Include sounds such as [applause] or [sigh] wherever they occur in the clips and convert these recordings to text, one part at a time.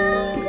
sun.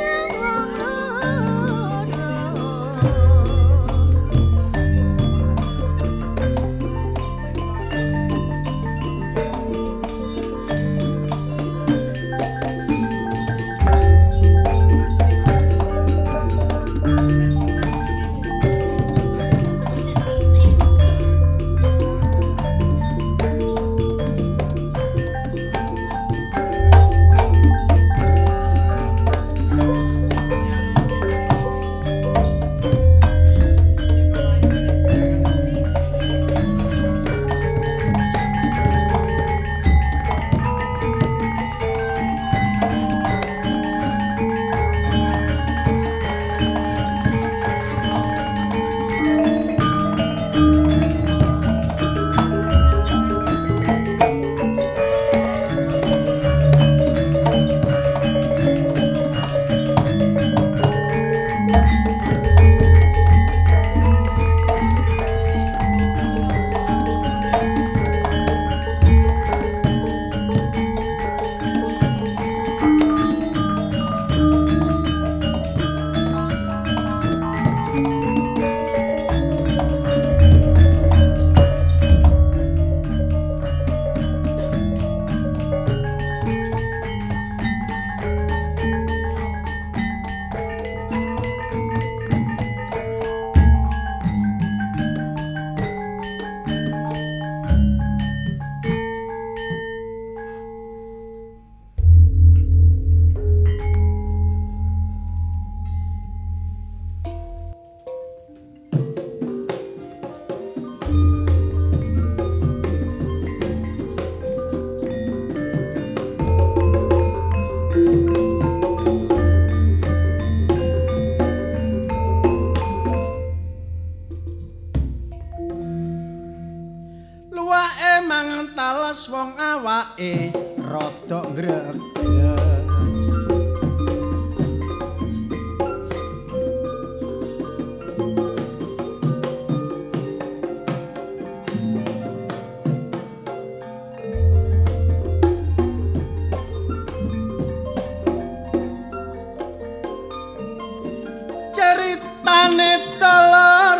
Ceritane telur.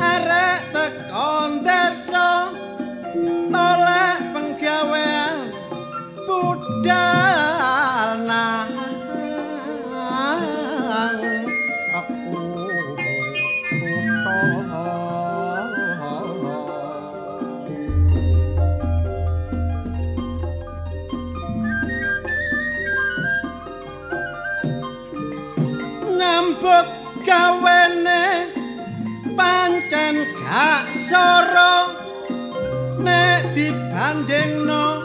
Arek tekon desa soro nek dibandingno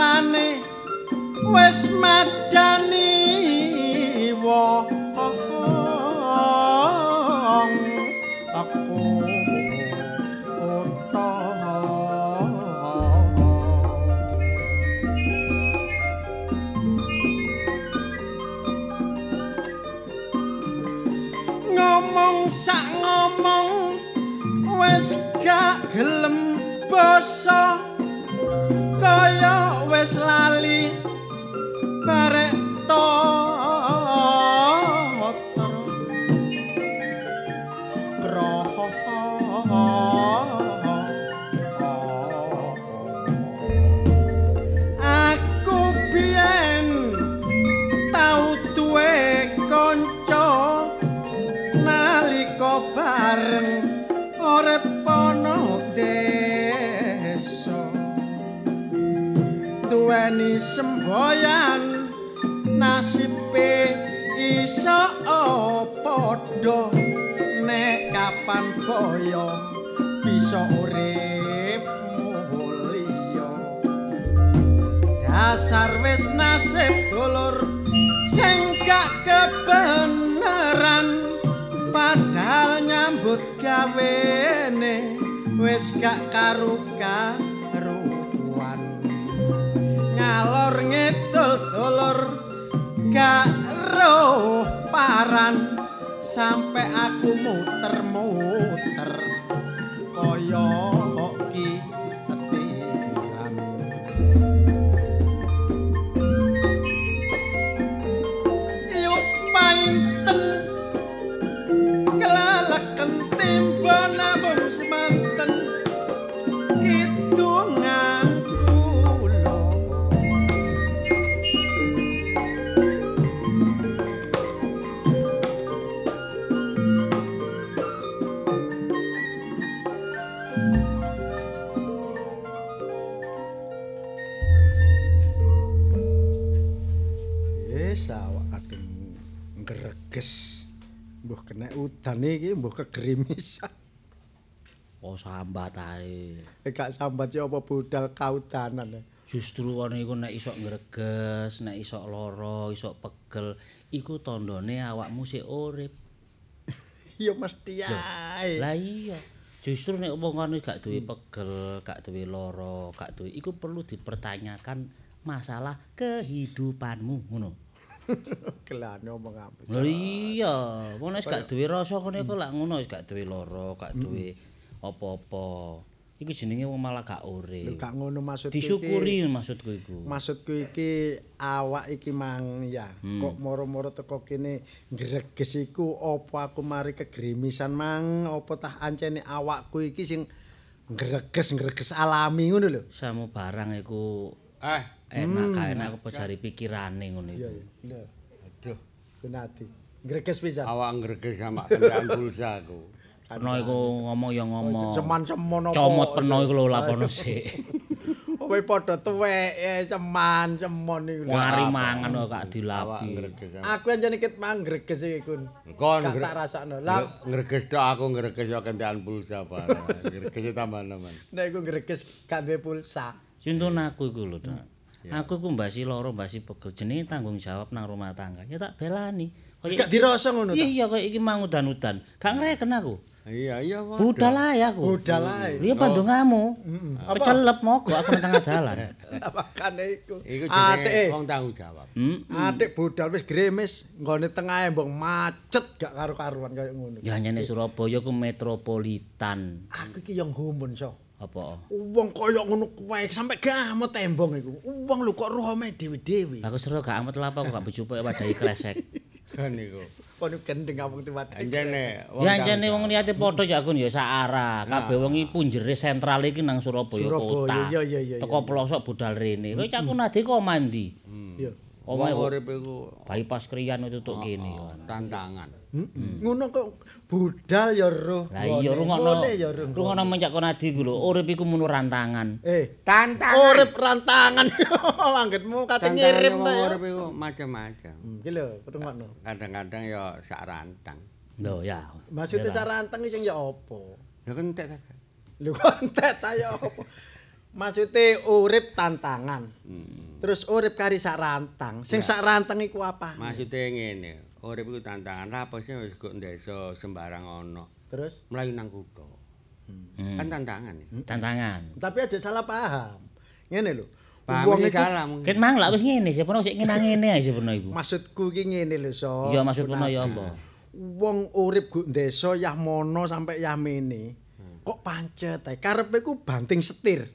penampilane wis madani wong aku. Ngomong sak ngomong wis gak gelem basa. Kaya wis lali barek totor semboyan nasibe iso padha nek kapan boyo bisa urip mulya. Dasar wis nasib dulur sing gak kebenaran. Padahal nyambut gawene wis gak karu karuan ngalor ngidul dulur gak roh paran. Sampai aku muter-muter kaya Mbuh kena udan iki mbuh kegrimisan. Oh sambat ae. Eh gak sambat ya apa budal kaudanan. Justru kono iku nek iso ngreges, nek iso lara, iso pegel, iku tandane awakmu sik urip. [laughs] Ya mesti ae. Lah iya. Justru nek wong kono gak duwe pegel, gak duwe lara, gak duwe iku perlu dipertanyakan masalah kehidupanmu ngono. [laughs] Kelane omong apa. Lah iya, wong nek gak duwe rasa kene iku lak ngono wis gak duwe lara, gak duwe apa-apa. Iku jenenge wong malah gak Lho urip. gak ngono maksudku Disyukuri iki. maksudku iku. Maksudku iki awak iki mang ya. Hmm. Kok moro-moro teko kene ngreges iku apa aku mari kegrimisan mang apa tah ancene awakku iki sing ngreges-ngreges alami ngono lho. Samu barang iku Eh, enak kae nek aku pejari pikirane ngono iku. Lho, aduh, benati. Ngreges pisan. awak ngreges sama kendaraan pulsa aku. Peno iku ngomong ya ngomong. Seman-semon apa? Comot peno iku lho lapono sik. [laughs] Kowe padha tuweke seman cemon iku. lho. Mari mangan kok gak dilapi. Aku anjene ket manggreges iki kun. Kon Gak tak rasakno. Lah ngreges tok aku ngreges yo kentekan pulsa barang. Ngreges tambah-tambah. nek iku ngreges gak duwe pulsa. Contoh aku iku lho, Dak. Aku iku mbasi loro, mbasi pegel jenenge tanggung jawab nang rumah tangga. Ya tak belani. Gak Kayak dirasa ngono Iya ta. iya kayak iki mang udan-udan. Gak ngreken aku. Iya, iya. waduh. Budal ae aku. Budal ae. Iya pandungamu. Apa? Pecelep mogok aku nang tengah dalan. [laughs] Makane iku. Iku jenenge wong tanggung jawab. Hmm. Atik budal wis gremes nggone tengahe mbok macet gak karo-karuan kaya ngono. Ya nyene Surabaya ku metropolitan. Aku iki yang gumun so. Apa? Wong kaya ngono kuwe sampe gamut tembong iku. Wong lho kok rohome dhewe-dhewe. Aku seru gak amat lapo aku gak becupuk wadahi klesek. [laughs] Kan iku. Kon gendeng awang tiwat. Anjene wong Ya jane wong niate padha ya aku ya sak arah. Kabeh wong iki punjere sentral iki nang Surabaya Surabaya, kota. iya, iya, iya, Teko pelosok budal rene. Kowe cak nadi kok mandi. Iya. Omahe Wong urip iku bypass kriyan itu tuk kene oh, kan. tantangan. Ngono kok budal ya roh. Lah iya rungokno. Boleh ya roh. Rungokno mencak kon adi ku lho, urip iku munu rantangan. Eh, Tantangan. urip rantangan. [laughs] Anggitmu kate ngirim ta ya. urip iku macam-macam. Hmm, Iki lho, rungokno. Kadang-kadang ya sak rantang. Lho ya. Maksudnya cara anteng sing ya apa? Ya kentek ta. Lho [laughs] kontet ta ya apa? Maksudnya urip tantangan. Terus urip kari sak rantang. Sing sak rantang iku apa? Maksudnya ngene, urip iku tantangan. Lah apa sih wis kok desa sembarang ana. Terus Melayu nang kutha. Hmm. Kan tantangan ya. Tantangan. tapi aja salah paham. Ngene lho. Wong iki iku salah mungkin. Ket mang lak wis ngene, sepono sik ngene ngene ae sepono iku. maksudku iki ngene lho, so. Iya maksudmu ya apa? Wong urip gu desa yah mono sampai yah mene. Kok pancet ae. Karepe ku banting setir.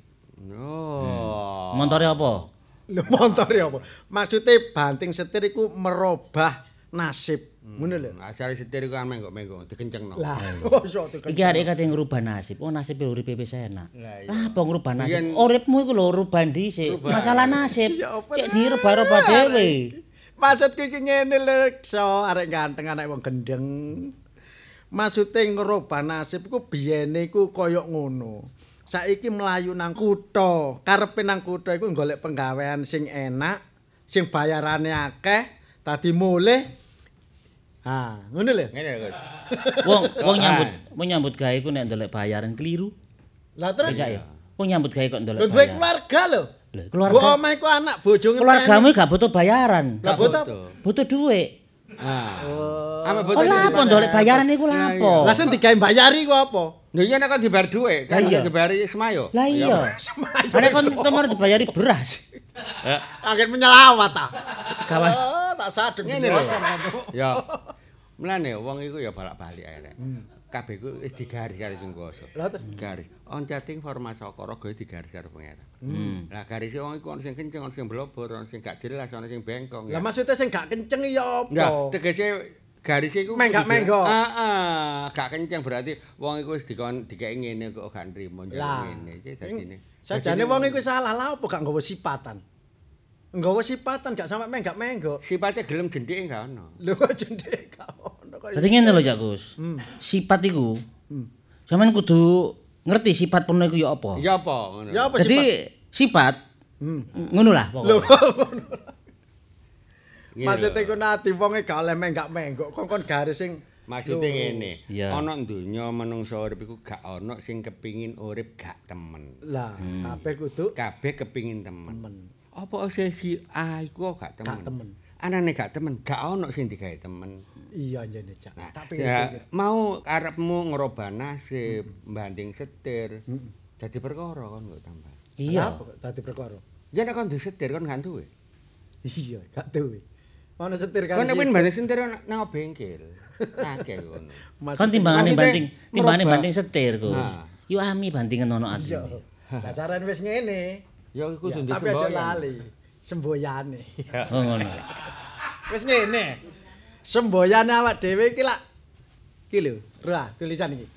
Oh. Montore apa? Lho motor ya apa? Maksudnya banting setir iku merubah nasib. Ngono lho. Asale setir iku kan menggok-menggok dikencengno. Lah, [laughs] kok tekan. Iki arek kate ngrubah nasib. Oh nasib uripe wis enak. Lah, apa ngrubah nasib? Uripmu iku lho rubah dhisik. Masalah nasib. [laughs] Cek dirubah-rubah dhewe. Maksudku iki ngene lho, so arek ganteng anak wong gendeng. Maksudnya ngerubah nasib iku biyene iku kaya ngono. Saiki mlayu nang kutha, karepe nang kutha iku golek penggawean sing enak, sing bayarane akeh, dadi mulih. Ha, ngono lho. Ngene lho. Gus. Wong wong nyambut wong nyambut gawe iku nek ndelok bayaran keliru. Lah terus Bisa ya. Wong nyambut gawe kok lho ndelok duwe bayaran. keluarga lho. Lho, Keluarga keluarga omah iku anak bojo keluargamu gak butuh bayaran. Lah butuh? Butuh duit. Ah. Oh. Ame Oh boten lapo ndelok bayaran iku lapo? Lah sing digawe bayari ku apa? Lho iya nek kon dibayar dhuwit, kan Lah iya. dibari semayo. Lah iya. [laughs] Nek kon temar dibayari beras. Akhir menyelawat ta. Kawan. Oh, tak sadeng Ngene lho. Ya. Mulane wong iku ya balak-balik ae. Kabeh iku wis digaris karo Kuwasa. Lah terus Garis. On chatting Sokoro gawe digaris karo pangeran. Hmm. Lah garis wong iku ana sing kenceng, ana sing blobor, ana sing gak jelas, ana sing bengkong. Lah ya. maksudnya sing gak kenceng ya Enggak, apa? tegese garis iku Menggak- kudu di- menggok. Heeh, gak kenceng berarti wong iku wis dikon dikeki ngene kok gak nrimo ngene. Iki dadine. Sajane wong iku salah lah apa gak nggawa sipatan? Nggawa sipatan gak sampe menggak menggok. Sipate gelem jendike gak ono. Lho [laughs] jendhe gak ono. Dadi ngene lho Cak Gus. Hmm. Sifat iku. Sampeyan kudu ngerti sifat penuh iku ya apa. Ya apa ngono. Ya apa Jadi sifat? sifat Hmm. ngono lah pokoknya. [laughs] Maksudnya iku nati wonge gak oleh menggak menggok kon kon garis sing Maksudnya ngene, ana donya menungsa urip iku gak ana sing kepingin urip gak temen. Lah, kabeh kudu Kabeh kepingin temen. temen. Apa sih si A iku gak temen? Gak temen. Anane gak temen, gak ana sing digawe temen. Iya jane Cak. Nah, Tak ya, mau arepmu ngerubah nasib, banding setir. Hmm. Dadi perkara kon kok tambah. Iya. Dadi perkara? Ya nek kon disetir kon gak duwe. Iya, gak duwe. Ono setir kan. Kon nek banding setir nang bengkel. Akeh [laughs] ngono. Kan timbangane banting, timbangane banting setir, Gus. Nah. Yo ami bantingan ono Iya. artine. Lah saran wis ngene. Ya iku kudu tapi aja lali semboyane. Oh ngono. Wis ngene. Semboyane awak dhewe iki lak iki lho, ra tulisan iki.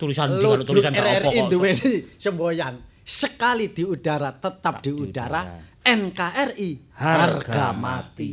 Tulisan di kalau tulisan apa RRI duweni semboyan. Sekali di udara tetap di udara. NKRI harga mati.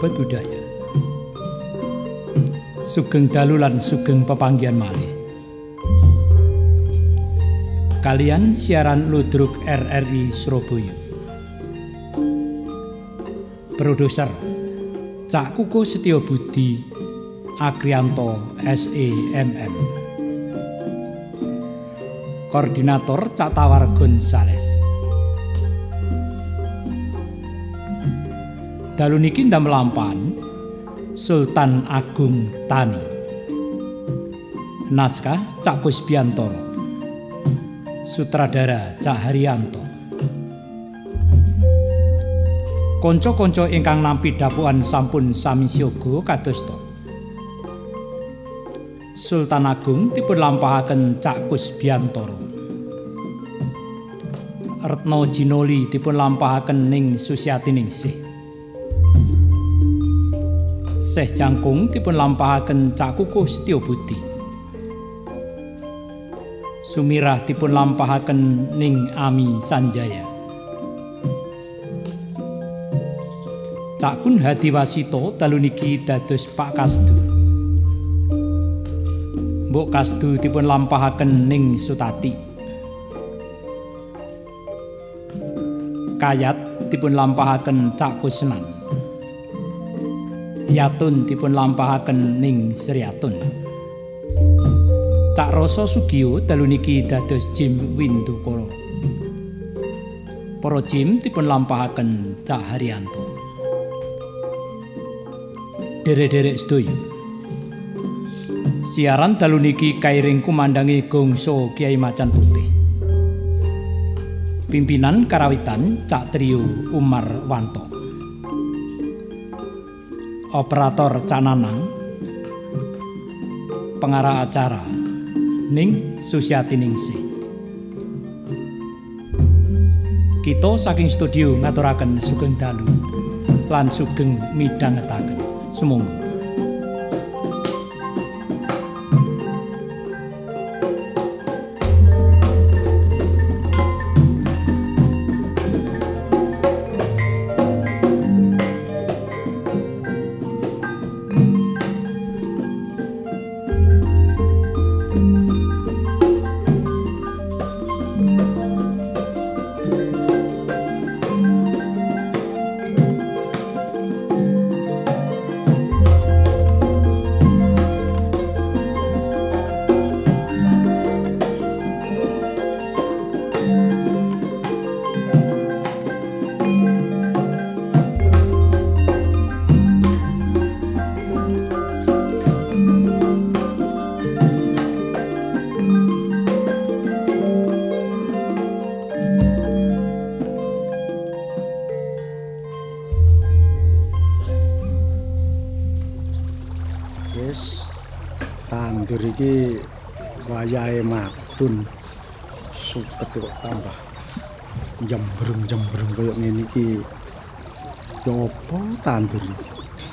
Babad budaya. Sugeng dalu lan sugeng pepanggihan malih. Kalian siaran Ludruk RRI Surabaya. Produser Cak Kuku Setyo Budi Agrianto SEMM. Koordinator Cak Tawar Gonzales. Dalu niki ndam lampan Sultan Agung Tani. Naskah Cak Kusbiantoro. Sutradara Cak Haryanto. Konco-konco ingkang nampi dapuan sampun sami siaga kadosta. Sultan Agung dipun lampahaken Cak Kusbiantoro. Retno Jinoli dipun lampahaken ning Susiati Ningsih. Seh Jangkung dipun lampahaken Cak Kukuh Setyo Budi. Sumirah dipun lampahaken ning Ami Sanjaya. Cak Kun Hadiwasito dalu niki dados Pak Kasdu. Mbok Kasdu dipun lampahaken ning Sutati. Kayat dipun lampahaken Cak Kusnan. Yatun dipun lampahaken ning Sriatun. Cak Rasa Sugiyo dalu niki dados Jim Windukara. Para Jim dipun lampahaken Cak Haryanto. Derek-derek sedaya. Siaran dalu niki kairing kumandangi gongso Kiai Macan Putih. Pimpinan karawitan Cak Trio Umar Wanto. Operator Cananang. Pengarah acara Ning Susiati Ningsih. Kita saking studio ngaturaken sugeng dalu lan sugeng midhangetaken. Sumangga.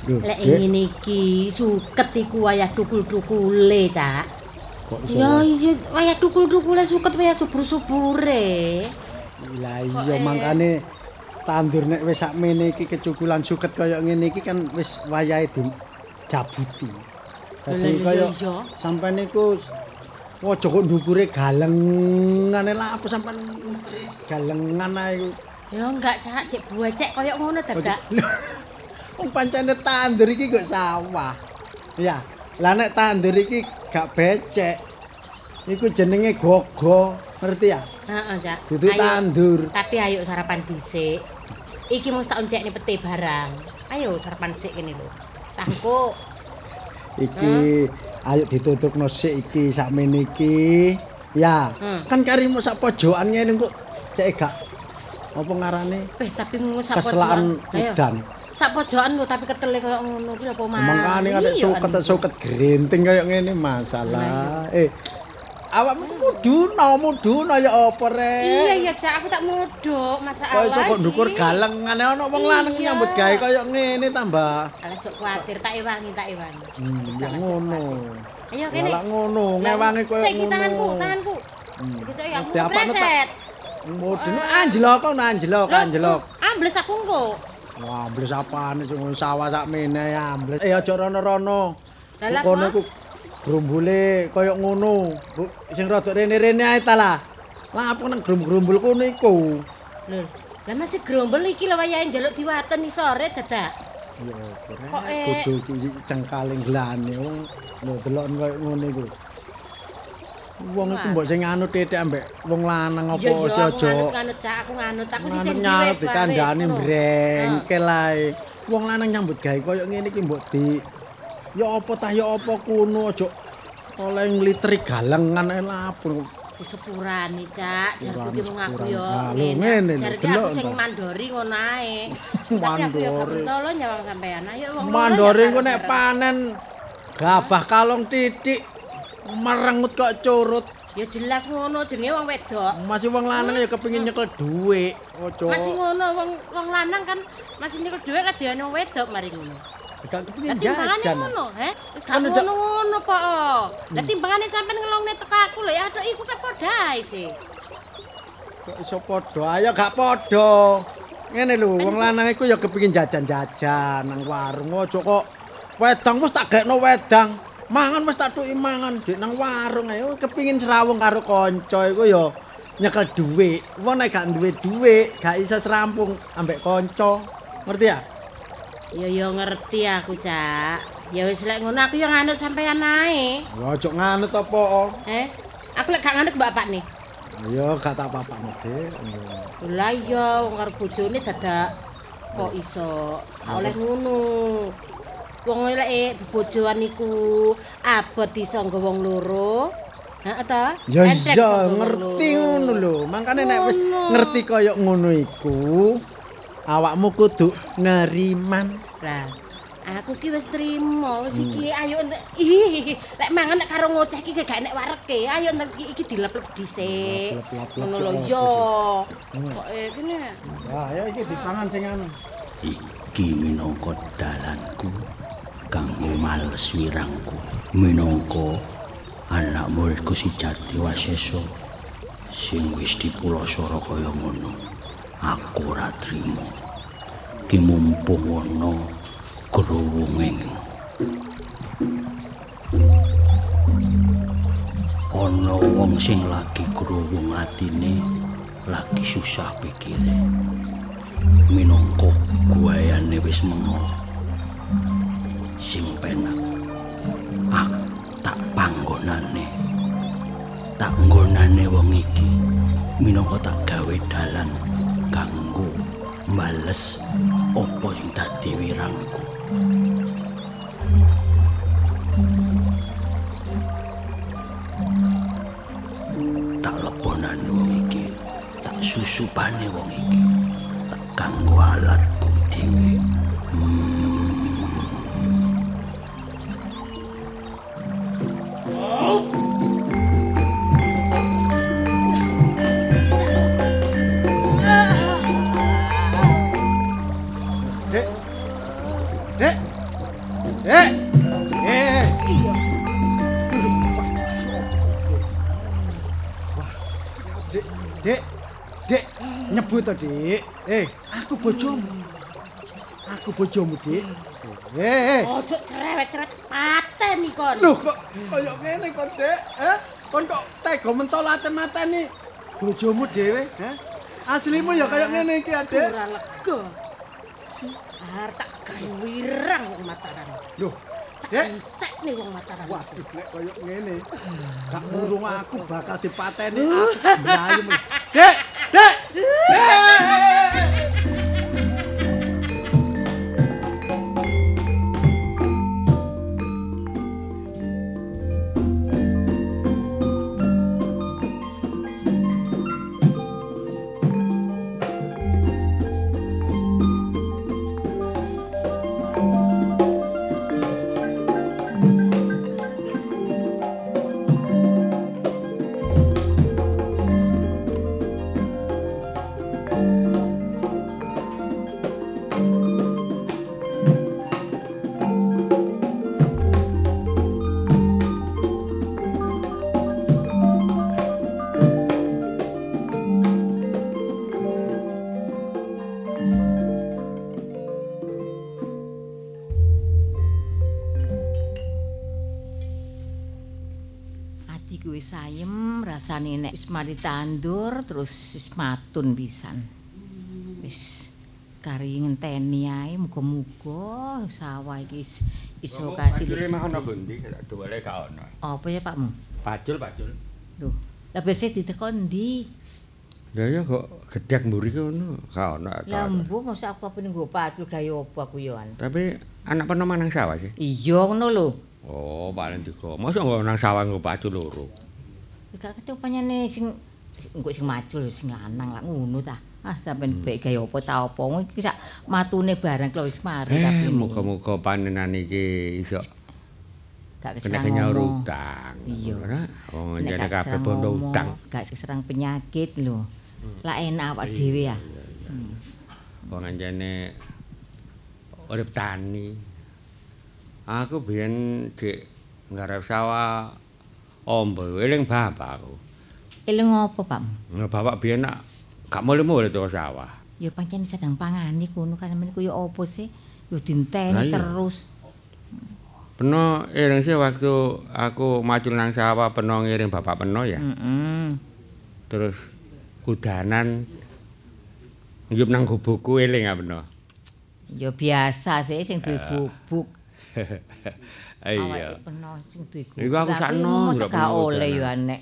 Lek ngene iki suket iku wayah tukul-tukule, Cak. kok iso? Ya iya wayah tukul-tukule suket wayah subur-subure. Lah iya mangkane tandur nek wis sakmene iki kecukulan suket kaya ngene iki kan wis wayahe dijabuti. Dadi kaya sampean niku Ojo kok ndukure galengane lah apa sampean galengan ae. Ya enggak, Cak, cek buecek koyo ngono dadak. [laughs] Wong pancene tandur iki kok sawah. Ya, lah nek tandur iki gak becek. Iku jenenge gogo, ngerti ya? Heeh, Cak. Dudu Ayo, tandur. Tapi ayo sarapan dhisik. Iki mesti tak oncekne pete barang. Ayo sarapan sik kene lho. Tangko. Iki ayo ditutupno sik iki sakmene iki. Ya, Hmm. kan karimu sak pojokan ngene kok cek gak apa ngarane Eh, tapi ngono sak pojokan. Ayo. udan. Sak pojokan lho tapi ketele koyo ngono ki apa mah. Mangkane ada Iya, suket kan. suket gerinting kaya ngene masalah. Eh, awakmu ku muduna, muduna ya apa rek? Iya iya Cak, aku tak modok masalah. Kok iso kok ndukur galengane ana wong lanang nyambut gawe kaya ngene tambah. Alah cok kuatir tak ewangi tak ewangi. Hmm, ya ngono. Ayo kene. Lah ngono, ngewangi koyo ngono. Saiki tanganku, tanganku. Hmm. Iki cok ya aku preset. Mudun anjlok kok anjlok anjlok. Ambles aku engko. Wah, ambles apane sing sawah sakmene ambles. Eh aja rono-rono. Lah, Kono iku grumbule kaya ngono. Sing rada rene-rene ae ta lah. Lah apa nang grum-grumbul kono iku? Lho, lah masih grombol iki lho wayahe njaluk diwaten ning sore dadak. Ya apa Kok, rek, eh? bojoku iki cengkaling glane wong lho delok kaya ngono iku. Wong iku mbok sing anut titik ambek wong lanang apa sih aja. nganut nganut cak, aku nganut. Aku sih sing dikandani brengkel ae. Wong lanang nyambut gawe kaya ngene iki mbok di ya apa tah ya apa kuno aja oleh nglitri galengan ae lapun. Di sepurane, Cak. Jarku ki mung aku yo. Ah, ngene Jarku aku sing mandori ngono ae. [laughs] Mandori. pentolo nyawang sampean. Ayo wong Mandori engko nek panen gabah kalong titik merengut kok curut. Ya jelas ngono jenenge wong wedok. Masih wong lanang ya kepengin nyekel dhuwit. Ojo. Masih ngono wong wong lanang kan masih nyekel dhuwit kadeane wong wedok mari ngono. Gak kepengin Lah jajan. ngono, he? Gak Kan aja- ngono-ngono po. Lah timbangane sampean ngelongne teko aku lho ya atok iku tak padha sih. Kok iso padha? Ayo gak padha. Ngene lho, wong lanang iku ya kepengin jajan-jajan nang warung. Ojo kok wedang wis tak gekno wedang. Mangan wis tak tuki mangan dik nang warung ayo kepengin serawung karo kanca iku ya nyekel dhuwit. Wong nek gak duwe dhuwit, gak iso serampung ambek kanca. Ngerti ya? Ya ya ngerti aku, Cak. Ya wis lek ngono aku ya nganut sampean ae. Ya ojo nganut apa. Eh, aku lek gak nganut bapak nih. Ya gak tak apa-apa Dik. Lah iya wong karo bojone dadak kok iso oleh ngono. Wong lek bojoan iku abot iso nggo wong loro. Heeh ta? Ya iya, ngerti ngono lho. Makane nek wis ngerti kaya ngono iku, awakmu kudu ngeriman. Lah, aku ki wis trimo, wis Hmm. iki ayo ent- ih, lek mangan nek karo ngoceh iki gak enek wareke. Ayo nek iki, iki dilep-lep dhisik. Ngono lho apa yo. Hmm. Kok eh kene. Wah, ya iki dipangan sing anu. Iki minangka dalanku kanggo males wirangku. Minangka anak muridku si Jati Waseso sing wis dipulosoro kaya ngono. Aku ora trima. Ki mumpung ana gruwunging ana wong sing lagi gruwung atine lagi susah pikire minangka guayane wis mengo sing penak. Aku tak panggonane. Tak nggonane wong iki minangka tak gawe dalan kanggo mbales apa sing dadi wirangku. Tak lebonane wong iki tak susupane wong iki tak kanggo alatku dhewe to, Dik. Eh, aku bojomu. Aku bojomu, Dik. Eh, eh. Ojo cerewet-cerewet pateni kon. Loh kok kaya ngene kok, Dek? Eh? Kon kok tega mentolate mateni bojomu dhewe, eh? Aslimu ya kaya ngene iki, Dek. ora lega. Har tak gawe wirang Mataram. Loh, Dek. entek nih wong Mataram. Waduh, nek kaya ngene. Gak urung aku bakal dipateni aku mlayu. men. [laughs] Dek, Dek. Dek. Rasane nek wis mari tandur terus wis matun pisan. Wis kari ngenteni ae muga-muga sawah iki is- iso kasil. Bajule mah ana pundi? Tak duwele gak ono. Apa ya Pakmu? Bajul, bajul. Lho, lah bese ditekon ndi? Lah ya kok gedhek mburi kono, gak ono. tak Lah mbuh mosok aku apa ning nggo pacul gawe apa aku yo an. Tapi anak peno manang sawah sih. Iya ngono lho. Oh, paling tiga. Masa nggak nang sawah nggak baju loro. Gak ketupanyane sing engko sing macul sing lanang lah ngono ta. Ah sampean baik gawe apa ta apa iki sak matune barang kalau wis mari Eh, tapi muga-muga panenan iki iso gak keserang ngomong. utang. Iya. Nek jane kabeh bondo utang. Gak keserang penyakit lho. Lah enak awak dhewe ya. Wong jane urip tani. Aku biyen dik nggarap sawah ombo eling bapakku. Eling apa, Pak? Nah, bapak biyen nak gak mulih-mulih tuh sawah. Ya pancen sedang pangani kono kan ku ya apa sih? Yo dinteni iya. terus. Peno eling sih waktu aku macul nang sawah peno ngiring bapak peno ya. Heeh. Terus kudanan ngiyup nang gubukku eling ah peno. Ya biasa sih sing duwe Eh. gubuk. [laughs] Iya. Awake peno sing duwe gubuk. Iku aku sakno, mosok gak oleh yo anek.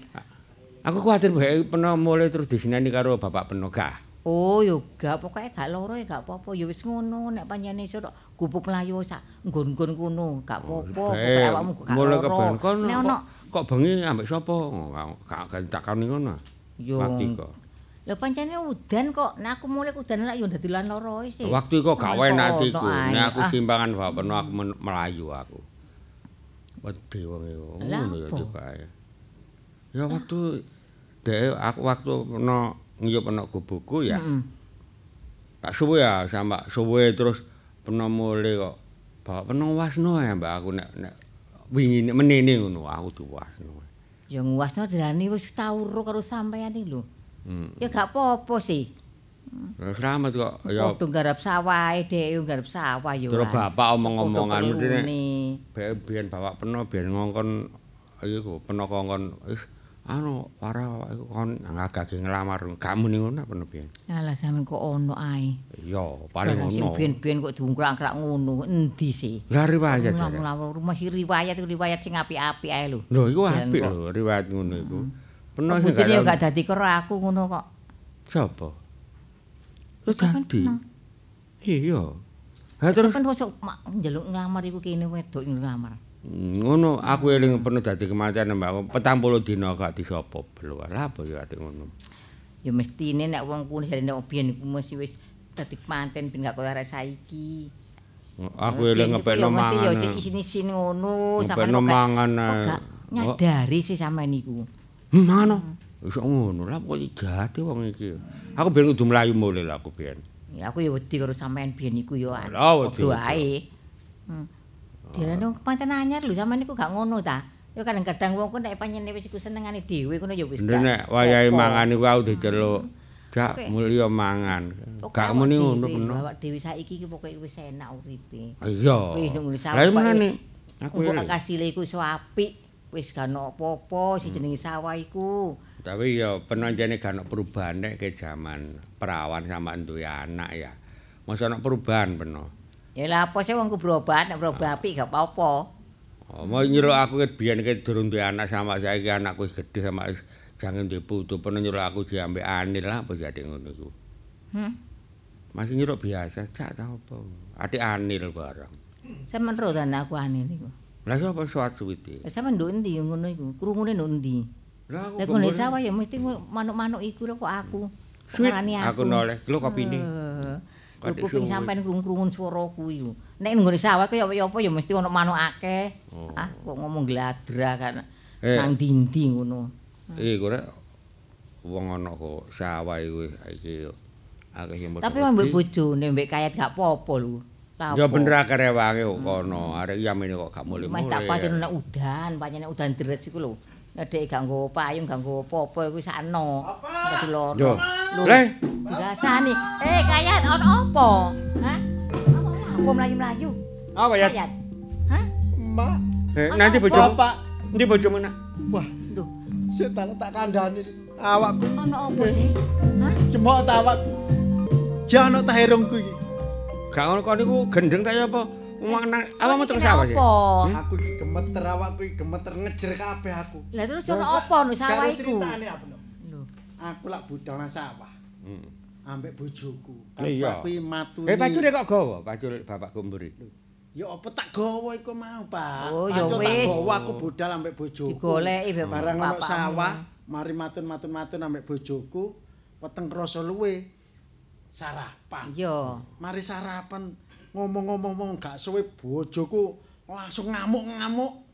Aku kuwatir bae peno mulai terus disinani karo bapak peno gak. Oh, yo gak pokoke gak loro ya gak apa-apa. Ya wis ngono nek pancene iso tok gubuk mlayu sak nggon-nggon kono, gak apa-apa. Pokoke awakmu gak loro. Nek kok- ono Kok bengi ambek sapa? Oh, Gak gak ditakoni ngono. yo iku. Lho pancene udan kok. Nek aku mulai udan lak yo dadi lan loro sih. Waktu iku gak enak ae. Nek aku Ah, simpangan bapak peno aku melayu aku. Wedi wong iku. Lah Ngono ya tibae. Ya waktu dek aku waktu peno ngiyup peno gubukku ya. Tak suwe ya sama suwe terus peno mulai kok. Bapak peno wasno ya mbak aku nek nek wingi menene ngono aku diwasno. Ya nguasno dirani wis tau ro karo sampeyan iki lho. Ya gak apa-apa sih. Ya selamat kok ya Padha garap sawah dhek yo garap sawah yo. terus bapak omong-omongan. Bae biyen bapak peno biyen ngongkon iku peno kongkon wis anu para kon ngagage nglamar gak muni ngono peno biyen. Alah sampean kok ono ae. Ya paling Barang sing biyen-biyen kok diungkrak-angkrak ngono. Endi sih? Lah riwayat rumah si riwayat iku riwayat sing apik-apik ae lho. Lho iku apik lho riwayat ngono iku. Peno sing yo gak dadi karo aku ngono kok. sapa? Lho Sampean peno. Iya. Ha terus Sampeyan mosok mak njaluk nglamar iku kene wedok nglamar. mm, ngono aku eling peno dadi kematian mbak aku 40 dina gak disapa belo. Lah apa ya atik ngono. Ya mestine nek wong kuwi jarene nek biyen iku mesti wis dadi panten ben gak koyo arek saiki. Aku eling ngepekno mangan. Ya sing isin-isin ngono Ngepekno sampeyan kok gak- mangan. gak nyadari sih sampeyan iku. Hmm, Mana? Wis ngono lah kok jate wong iki. Aku biyen kudu mlayu mulih lah aku biyen. Ya aku ya wedi karo sampeyan biyen iku ya. Lah, wedi. Ae. Hmm. Direne panten anyar lho sampeyan iku gak ngono ta. Ya kadang-kadang wong ku nek pancen wis iku senengane dhewe kono ya wis nek wayahe mangan iku aku diceluk. Jak Oke. mulya mangan. Gak muni ngono peno. Awak dhewe saiki iki pokoke wis enak uripe. Iya. Wis nunggu Lah sawah. iya menane aku Engko eling. kasile iku iso apik. Wis gak ono apa-apa si jenenge sawah iku. Tapi ya penonjane gak ono perubahan nek ke jaman perawan sama duwe anak ya. Masa ono perubahan peno. Ya lah apa sih wong ku berobat, nek berobat apik gak apa-apa. Oh, mau nyuruh aku ket biyen ket durung duwe anak sama saiki anakku wis gedhe sama jangan duwe putu peno nyuruh aku diambil anil lah apa jadi ngono iku. Hmm. Masih nyuruh biasa, cak ta apa. Adik anil barang. Sampeyan ro dan aku ane niku. Lah sapa suwat suwiti? Lah sampeyan nduk endi ngono iku? Krungune nduk endi? Lah ngene sawah ya mesti manuk-manuk iku kok aku. Ngarani Aku noleh. Lho kopine. Eh, Kok Lho kuping disuwi. sampean krung-krungun swaraku iku. Nek nggone sawah kaya apa ya mesti ana manuk akeh. Oh. Ah, kok ngomong gladra kan. Eh. Nang dindi ngono. Iku rek wong ana kok sawah iku iki akeh sing Tapi wong mbek bojone mbek kayat gak apa-apa lho. Ya bener akeh rewange kok kono. Arek yamene kok gak mulih-mulih. Mas tak kuwatir nek udan, pancen udan deres iku lho. Nek dhek gak nggawa payung, gak nggawa apa-apa iku sakno. Dadi loro. Yo. Le. Dirasani. Eh, kayat ono apa? Hah? Apa apa mlayu-mlayu? Apa ya? Kayat. Hah? Mak, Eh, nanti bojomu. Bapak. Nanti bojomu nak. Wah, Lho, Sik tak tak kandhani awakku. Ana apa sih? Hah? Cemok ta awakku. Jangan ta herongku iki. Gak ngono kok niku gendeng ta ya apa? Wong anak apa metu sawah sih? Apa? Aku iki gemeter awakku iki gemeter ngejer kabeh aku. Lah terus ana apa no sawah iku? Ceritane apa no? Lho. Aku lak budal nang sawah. Hmm. Ambek bojoku. Aku iki matuni. Eh pacule kok gawa, pacul bapakku mburi. Ya apa tak gawa iku mau, Pak. Oh, ya Pacul wis. Tak gawa aku budal ambek bojoku. Digoleki mbek barang ono bapakmu. sawah, mari matun-matun-matun ambek bojoku, weteng krasa luwe. Sarapan. Iya. Mari sarapan ngomong-ngomong gak suwe bojoku langsung ngamuk-ngamuk.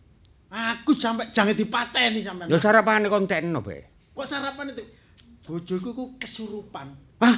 Aku sampe jange dipateni sampean. Lho sarapane konten no be. Kok sarapan itu? Bojoku ku kesurupan. Hah?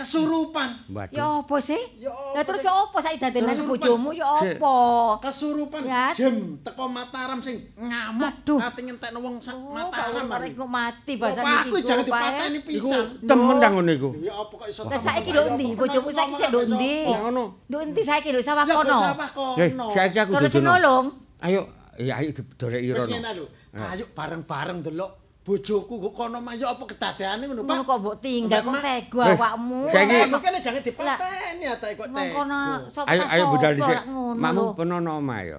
Kesurupan. Waduh. Ya apa sih? Ya apa terus ya apa saiki dadenan Terus bojomu ya apa? Kesurupan Ya. jem teko Mataram sing ngamuk. Ati ngentekno wong sak Oh, Mataram. mari. arek mati Apa bahasan iki. aku jangan dipateni eh. pisan. Temen ta ngono iku. Ya apa kok iso Lah saiki Ya lho ndi? Bojomu saiki sik lho ambek ndi? sapa? Ya ngono. Lho endi saiki lho sawah Ya kono? sawah Eh, kono. saiki aku Terus nolong. Ayo, ya ayo dolek ira Wis ngene lho. Eh. Ayo bareng-bareng delok bojoku kok kono mah ya apa kedadeane ngono, Pak? kok mbok tinggal kok tega awakmu. saiki- kene jangan dipateni ya tak kok tega. sapa Ayo ayo budal dhisik. Makmu lho. penono omah ya.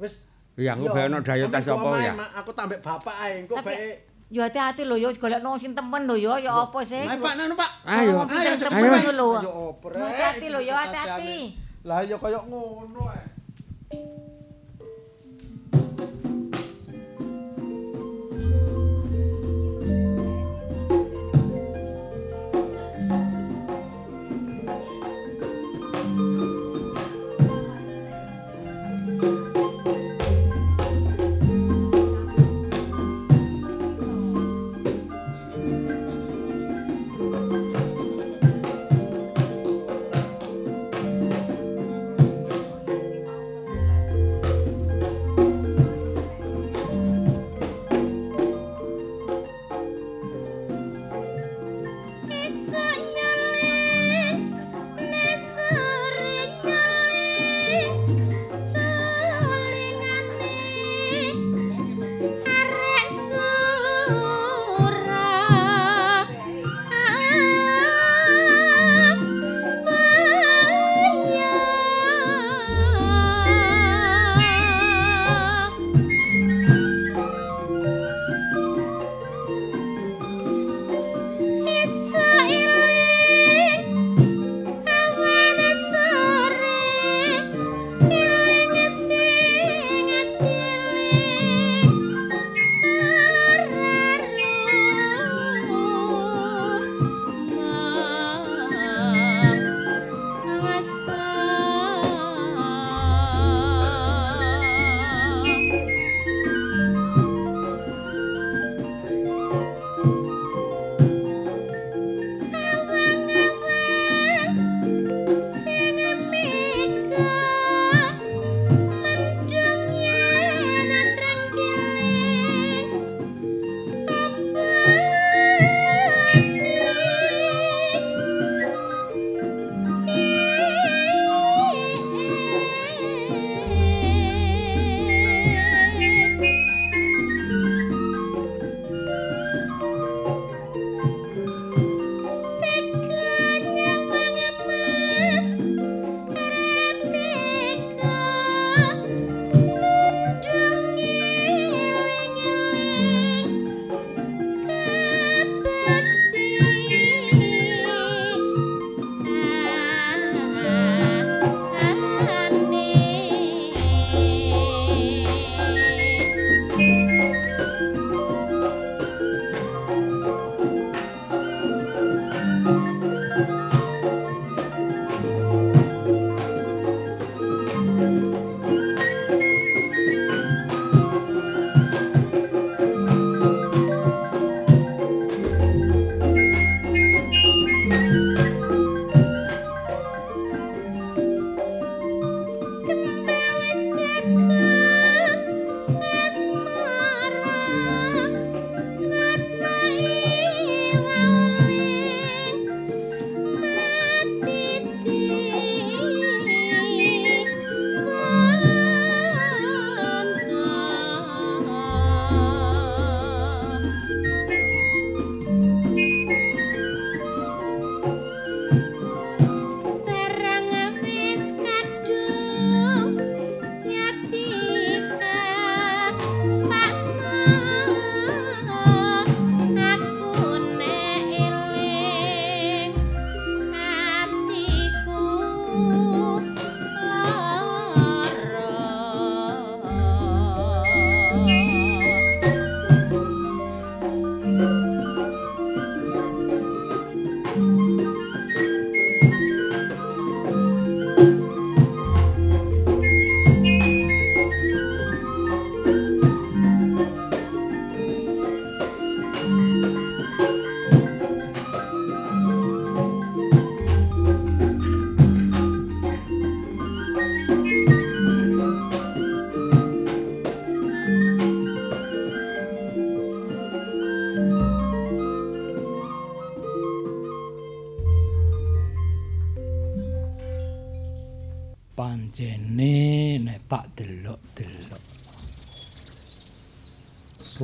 Wis Ya aku bae ono dayo tas apa ya. Aku tambek bapak ae, engko Tapi bae. yo hati-hati lho yo golekno sing temen lho yo ya apa sih? Ayo Pak nanu Pak. Ayo. Ayo Ayo, temen lho. Ayo oprek. Hati-hati lho, yo, hati-hati. Lah ya koyo ngono ae.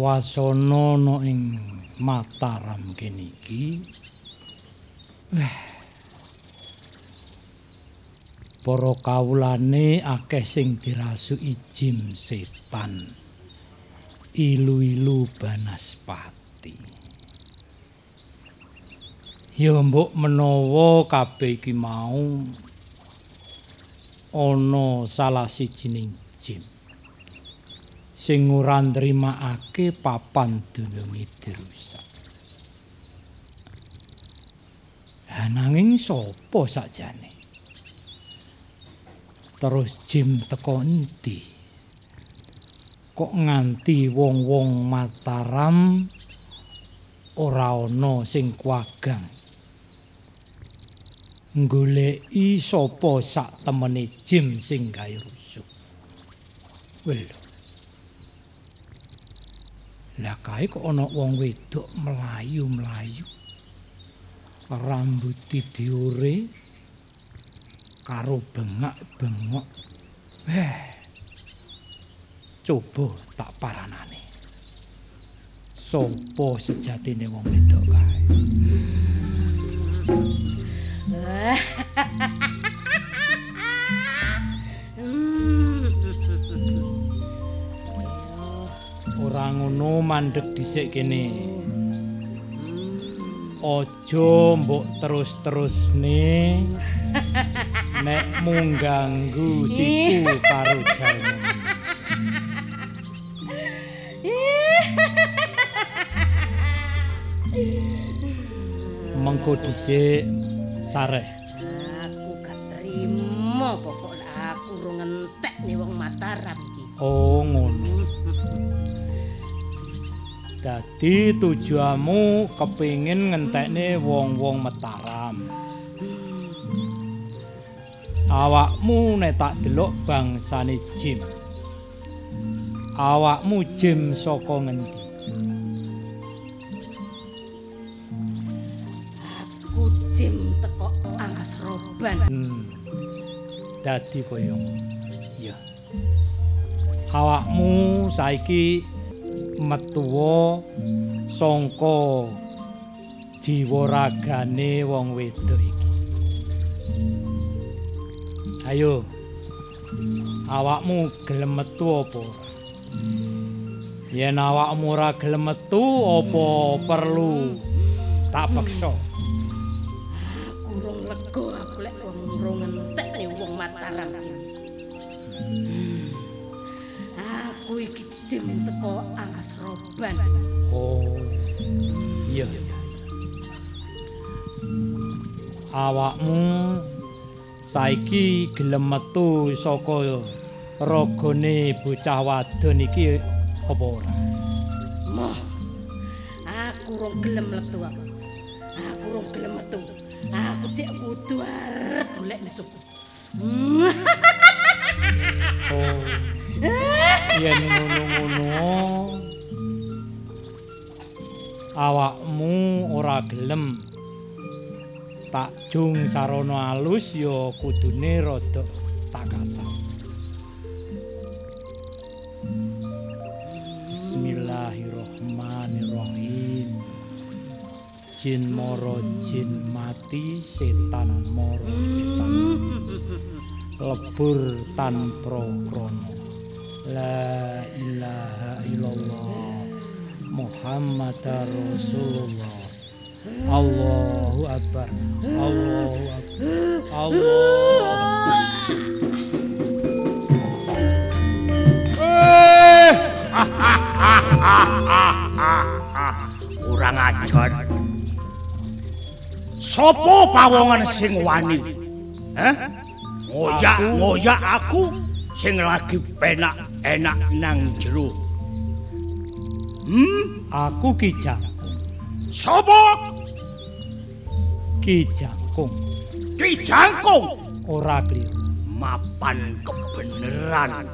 Swasana ana ing Mataram kene iki. Eh. Para kawulane akeh sing dirasuki jim setan. Ilu-ilu banaspati. Ya mbok menawa kabeh iki mau ana salah sijining jin sing ora nrimakake papan dununge dirusak. Nanging sapa sakjane? Terus jim teko endi? Kok nganti wong-wong Mataram ora ana sing kuagang goleki sapa sak temene jim sing gawe rusuh. Wel. Lah kae kok ana wong wedok mlayu-mlayu. Rambut diure karo bengak-bengok. Eh. Coba tak paranane. Sopo sejatine wong wedok kae? [laughs] Ora ngono mandeg dhisik kene. Aja mbok terus-terusne. [laughs] Nek mung ganggu siku karo jalmu. [laughs] Mengko dhisik sareh. Aku gak trimo pokok aku urung entek nih wong Mataram iki. Oh ngono. Dadi tujuanmu kepingin ngentekne wong-wong Mataram. Awakmu nek tak delok bangsane Jim. Awakmu Jim saka ngendi? Aku jim teko Angas Roban. Hmm. Dadi ngono. Iya. Awakmu saiki metuwa sangka jiwa ragane wong wedok iki. Ayo. Awakmu gelem metu apa? Yen awakmu ora gelem metu apa perlu tak paksa? Jim teko Angas Roban. Oh. Iya. Awakmu saiki gelem metu saka ragane bocah wadon iki apa ora? Moh. Aku urung gelem metu aku. Aku urung gelem metu. Aku cek kudu arep golek. Hmm. Oh. Yen ngono-ngono awakmu ora gelem tak jung sarana alus ya kudune rada tak. Bismillahirrahmanirrahim. Jin moro jin mati setan moro setan. Lebur tanpa krana. La ilaha illallah Muhammad Rasulullah Allahu Akbar Allahu Akbar Allah Kurang ajar. Sopo pawongan sing wani? Ngoyak-ngoyak aku sing lagi penak-enak nang jero. Hmm? Aku Ki Jangkung Sopo? Ki Jangkung Ki Jangkung. ora kliru Mapan kebeneran.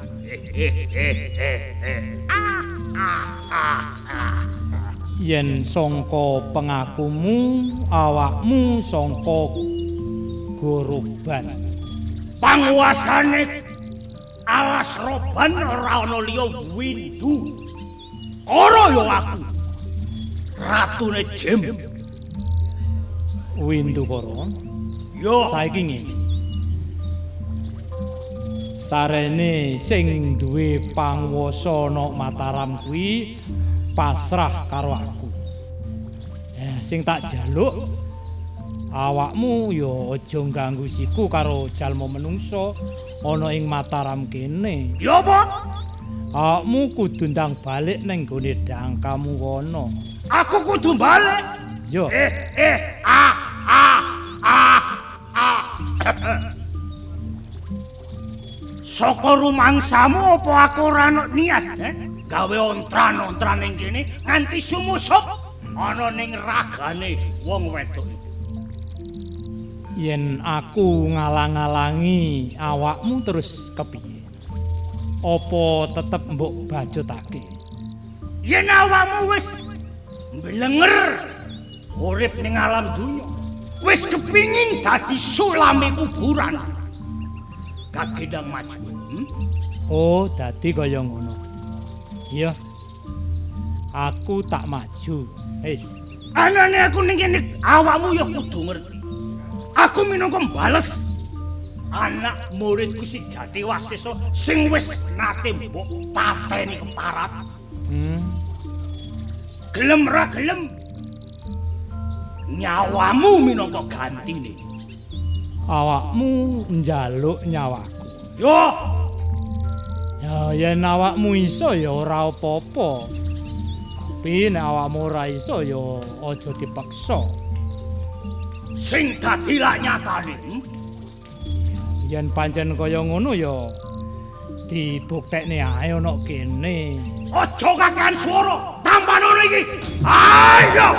yen sangka pengakumu awakmu sangka goroban Panguasane alas roban ora ana liya windu. Kara ya aku. Ratune Jem. Windu Koro. Yo. Saiki ngene. Sarene sing duwe panguwasa ana Mataram kuwi pasrah karo aku. Eh, sing tak jaluk awakmu ya aja ganggu siku karo jalma menungso ana ing Mataram kene. Ya apa? Awakmu kudu ndang balik ning gone dangkamu kono. Aku kudu balik. Yo. Eh, eh, ah, ah, ah, ah. Saka rumangsamu apa aku ora niat, eh? Gawe ontran-ontran ning kene nganti sumusup ana ning ragane wong wedok. Yen aku ngalang-alangi awakmu terus kepiye? Apa tetep mbok bajutake? Yen awakmu wis mblenger urip ning alam dunya, wis kepingin dadi sulame kuburan. Kagendang maju. Hmm? Oh, dadi kaya ngono. Iya. Aku tak maju. Wis. Anane aku ning kene awakmu ya kudu ngerti. Aku minangka mbales anak muridku si Jati Wasesa sing wis nate mbok pateni keparat. Hmm. Gelem ra gelem nyawamu minangka gantine. Awakmu njaluk nyawaku. Yo, Ya yen awakmu iso ya ora apa-apa. Tapi nek awakmu ora iso ya aja dipaksa. Sing dadi lak nyatane. Yen pancen kaya ngono ya dibuktekne ae ana kene. Aja kakean swara, tampanono iki. Ayo.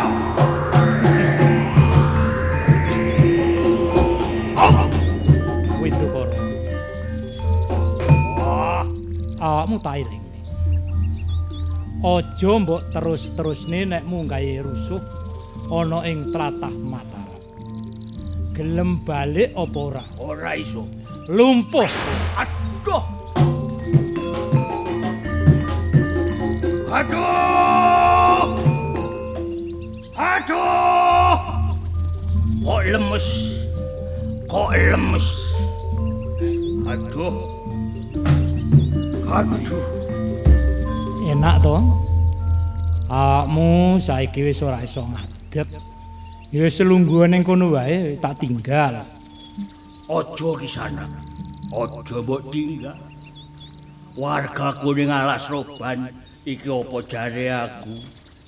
Wah, awakmu tak eling. Aja mbok terus-terusne nek munggahe rusuh ana ing tlatah Mataram. Gelem balik apa ora? ora iso. Lumpuh. Aduh. Aduh. Aduh. Kok lemes. Kok lemes. Aduh. Aduh. Enak to? Awakmu saiki wis ora iso ngadeg. Ya wis lungguhan ning kono wae tak tinggal. Ojo ki sana. Ojo mbok tinggal. Wargaku ning alas roban iki apa jare aku?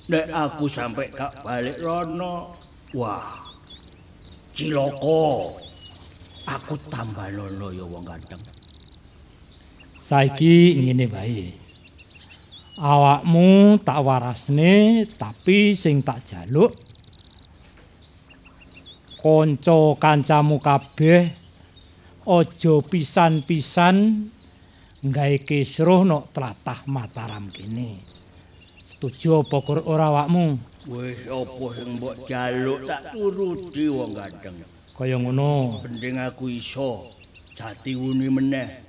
Nek aku sampai gak balik rono, wah. Ciloko. Aku tambah lono ya wong ganteng. Saiki ngene wae. Awakmu tak warasne tapi sing tak jaluk kanca kancamu kabeh aja pisan-pisan nggawe kisruh nok tlatah Mataram kene. Setuju apa ora awakmu? Wis apa sing mbok jaluk tak turuti wong ganteng. Kaya ngono. Penting aku iso jati wuni meneh.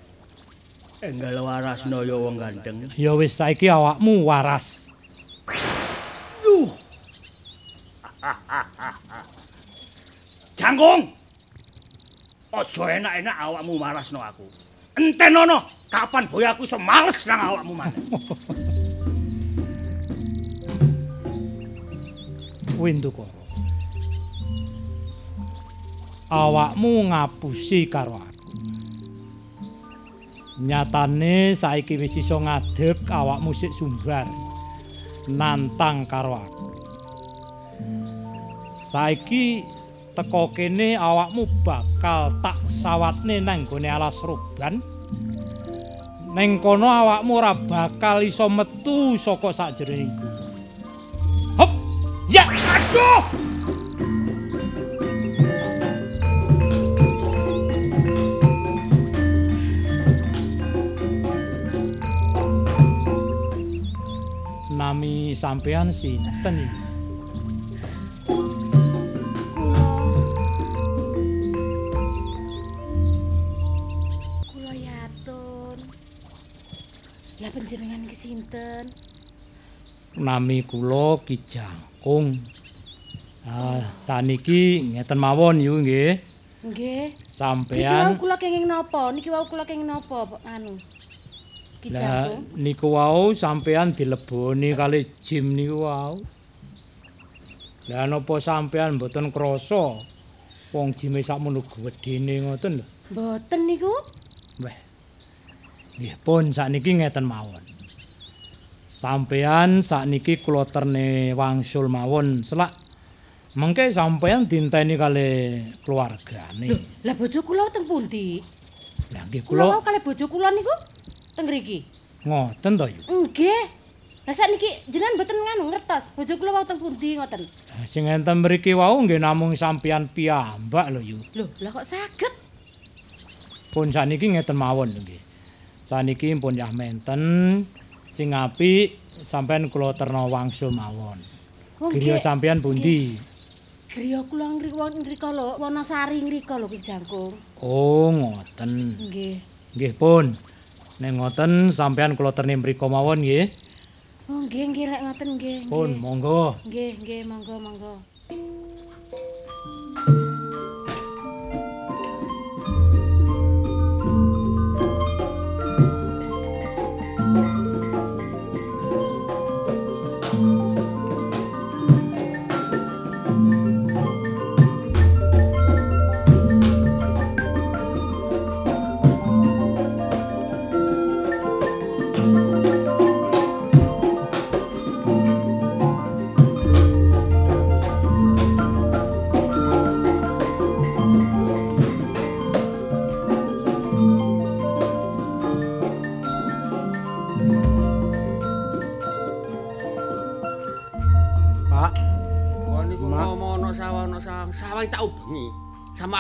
Enggal warasno ya wong ganteng. Ya wis saiki awakmu waras. Duh. [laughs] Jangkung. Aja enak-enak awakmu marasno aku. Entenono, kapan boy aku iso males nang awakmu maneh. [laughs] Windukara. Awakmu ngapusi karo aku. Nyatane saiki wis iso ngadeg awakmu sik sumbar. Nantang karo aku. Saiki teko kene awakmu bakal tak sawatne nang gone alas roban. Neng kono awakmu ora bakal iso metu saka sakjeroning gunung. Hop! Ya! Aduh! Nami sampean sinten iki? Sinten? Nami kula Ki Jangkung. Ah, saniki ngeten mawon yu nggih. Nggih. Niki wau Sampean kula kenging napa? Niki wau kula kenging napa, Pak anu? Ki Lah niku wau sampean dileboni kali Jim niku wau. Lah napa sampean mboten krasa wong Jime sakmono gedene ngoten lho. Mboten niku. Weh. Nggih pun sakniki ngeten mawon. Sampean sakniki kula terne wangsul mawon selak mengke sampean dinteni kali keluargane. Lho, lah bojo kula teng pundi? Lah nggih Kula kula kalih bojo kula niku teng mriki. ngoten to yu. Nggih. Lah sakniki jenengan mboten nganu ngertos bojo kula wau teng pundi ngoten. Lah, Sing enten mriki wau nggih namung sampean piyambak lho yu. Lho, lah kok saged? Pun saniki ngeten mawon nggih. Saniki pun yah menten sing apik sampean kula terna wangsul mawon. Oh, Griya sampean pundi? Griya kula ngriko lho, Wonosari ngriko lho Ki Jangkung. Oh, ngoten. Nggih. Nggih pun. Nek ngoten sampean kula terni mriku mawon nggih. Oh, nggih nggih lek ngoten nggih. Pun monggo. Nggih, nggih, monggo, monggo.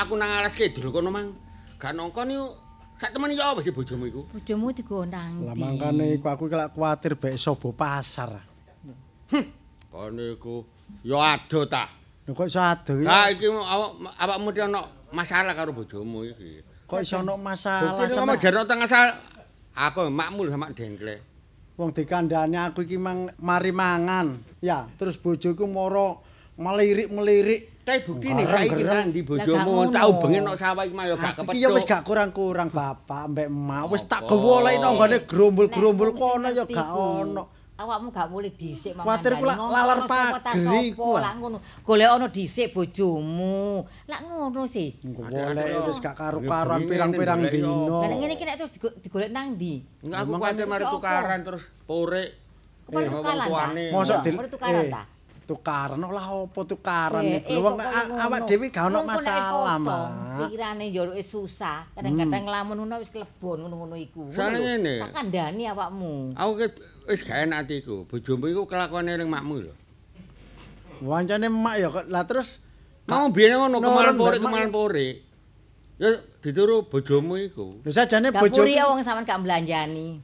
Aku nang alas kidul kono mang. Gak nongkon niku sak temen ya apa sih bojomu iku? Bojomu digondang lah mangkane iku aku kelak kuwatir bek sobo pasar. Kok niku ya ado ta. Lho kok iso ado iki? Lah iki awak awakmu iki ana masalah karo bojomu iki. Kok iso ono masalah sama ngomong jarno tengah sal. Aku makmul sama dengkle. wong dikandhani aku iki mang mari mangan. Ya, terus bojoku moro melirik-melirik. Tapi bukti nih saiki nang di bojomu gak tau bengi nok sawah iki mah ya gak Aku iki ya wis gak kurang-kurang bapak mbek emak. Wis tak nggone grombol-grombol Nek wong kono ya gak ono. Awakmu gak boleh dhisik Kuwatir ku lak lalar pagri ku, ah. Lah ngono. Golek ono dhisik bojomu. Lah ngono sih. Golek wis gak Bengi karo-karoan pirang-pirang dino. Lah nek ngene iki nek terus digo- digolek nang ndi? Enggak aku kuwatir kan mari tukaran terus. Kepala Eh, tukaran wong ta? tuane. Mosok Iya, dil mari tukaran eh, ta? Tukaran lah opo tukaran Eh, iku. eh, Wong awak dhewe gak ono wis masalah, Mak. Pikirane njaluke susah. Kadang-kadang nglamun ngono wis klebon ngono-ngono iku. Ngene. Tak kandhani awakmu. Aku wis gak enak atiku. Bojomu iku kelakuane ning makmu lho. Wancane emak ya. Lah terus Mau biyen ngono kemarin Mak. kemarin porik. Ya dituru bojomu iku. lho sajane bojoku Dapuri wong sampean gak belanjani.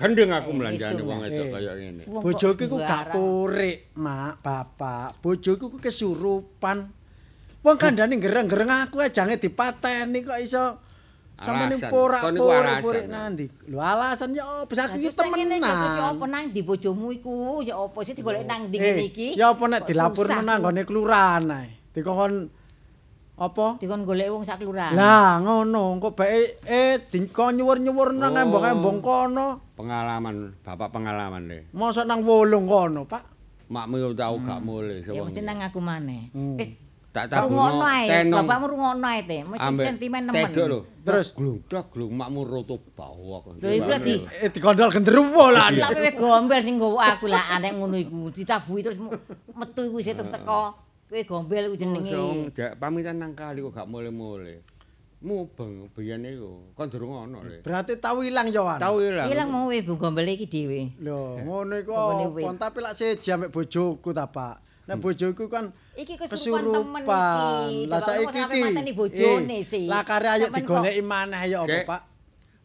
Gandeng aku Eh, melanjani itu, wong wedok Eh. kaya ngene. Bojoku ku gak purik, Mak, Bapak. Bojoku ku kesurupan. Wong kandhane gereng-gereng aku ajange dipateni kok iso sampeyan Alasan. porak Kon niku alasan, porik ya. nanti. Lho alasan ya opo aku iki ngene, ya temenan. nang di bojomu iku? Ya apa sih digolek nang ndi Eh, ngene iki? Ya apa nek dilapurno nang nggone kelurahan ae. Dikon apa? Dikon golek wong sak kelurahan. Lah ngono, kok bae eh dikon nyuwur-nyuwur nang Oh. embong-embong kono. Pengalaman, bapak pengalaman le. Mosok nang wolung kono, Pak. Makmu tau gak mulih Ya mesti nang aku maneh. Hmm. Wis tak rungokno tabuno ae. Bapakmu rungokno ae te. Mesti sentimen nemen. Tedok lho. Terus? glungdak glung makmu roto bau aku. Lho iku dadi Eh dikondol genderuwo lah. Kowe gombel sing nggawa aku lah anek ngono iku. Ditabuhi terus metu iku isih terus teko. Kowe gombel iku jenenge. Jak pamitan nang kali kok gak mulih-mulih. Mubeng biyen iku. Kon durung ono le. Berarti tau ilang ya, Wan. Tau ilang. Ilang mau we gombel iki dhewe. Lho, ngono iku wit. Tapi lak seji ambek bojoku ta, Pak. Nek bojoku kan Iki kesurupan temen iki. Lah saiki iki. eh, sih. Lah kare ayo digoleki maneh ya apa. Pak?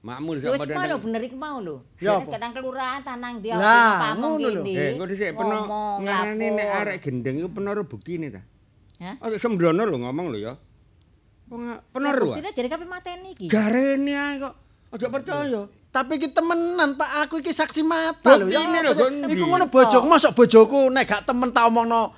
Makmu Lho sak wis padha. nang- bener iku mau lho. Ya kadang kelurahan tanang dia Lah, ngono lho. Eh, engko dhisik peno ngarani nek arek gendeng iku penoro buktine ta. Hah? Oh, sembrono lho ngomong lho ya. Wong penoro. ah. Buktinya jadi kabeh mateni iki. Jarene ae kok. Aja percaya. Tapi iki temenan Pak, aku iki saksi mata lho. Apa lho? Iku ngono bojoku, mosok bojoku nek gak temen tak omongno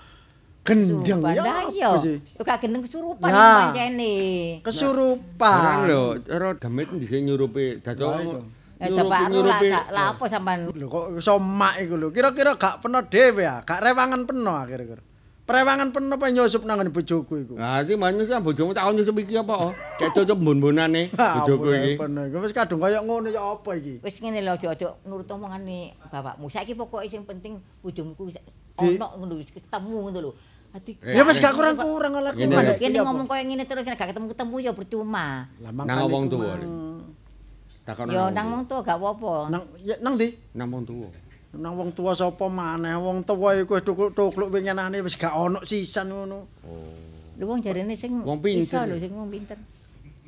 gendeng ya. iya. Yo gak gendeng kesurupan Ya. pancene. Kesurupan. Lho, cara demit dhisik nyurupi Lah. Eh ora gak lah apa sampean. Lho kok iso mak iku lho. Kira-kira gak peno dhewe ya, gak rewangan peno akhir-akhir. Prewangan peno pe nyusup nang ngene bojoku iku. Nah, iki manyu kan bojomu takon nyusup iki apa? Kayak cocok mbon-bonane bojoku iki. Peno iku wis kadung kaya ngono ya apa iki? Wis ngene lho aja-aja nurut omongane bapakmu. Saiki pokoke sing penting bojomu ku wis Di- ono ngono wis ketemu ngono lho. Eh, Ya wis gak kurang-kurang lah. Ngene Kene ngomong koyo ngene terus gak ketemu-ketemu ya percuma. Lah Nang wong tuwa. Takon Ya nang wong tuwa gak apa-apa. Nang nang ndi? nang wong tuwa. Nang wong tuwa sapa maneh? Wong tuwa iku wis tukluk-tukluk winginane wis gak ono sisan ngono. Lho wong jarene sing iso lho sing wong pinter.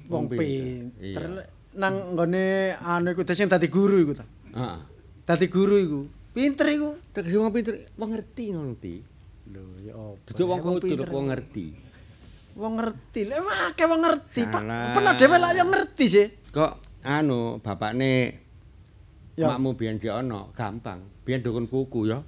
Wong pinter. Nang nggone anu iku sing dadi guru iku ta. Heeh. Dadi guru iku. Pinter iku. Tegese wong pinter, wong ngerti ngono. Lho ya apa? Duduk wong kudu wong ngerti. Wong ngerti. Lah akeh wong ngerti, Pak. Pernah dhewe lah yang ngerti sih. Kok anu bapakne Ya. makmu biyen ki ono, gampang. Biyen dukun kuku ya.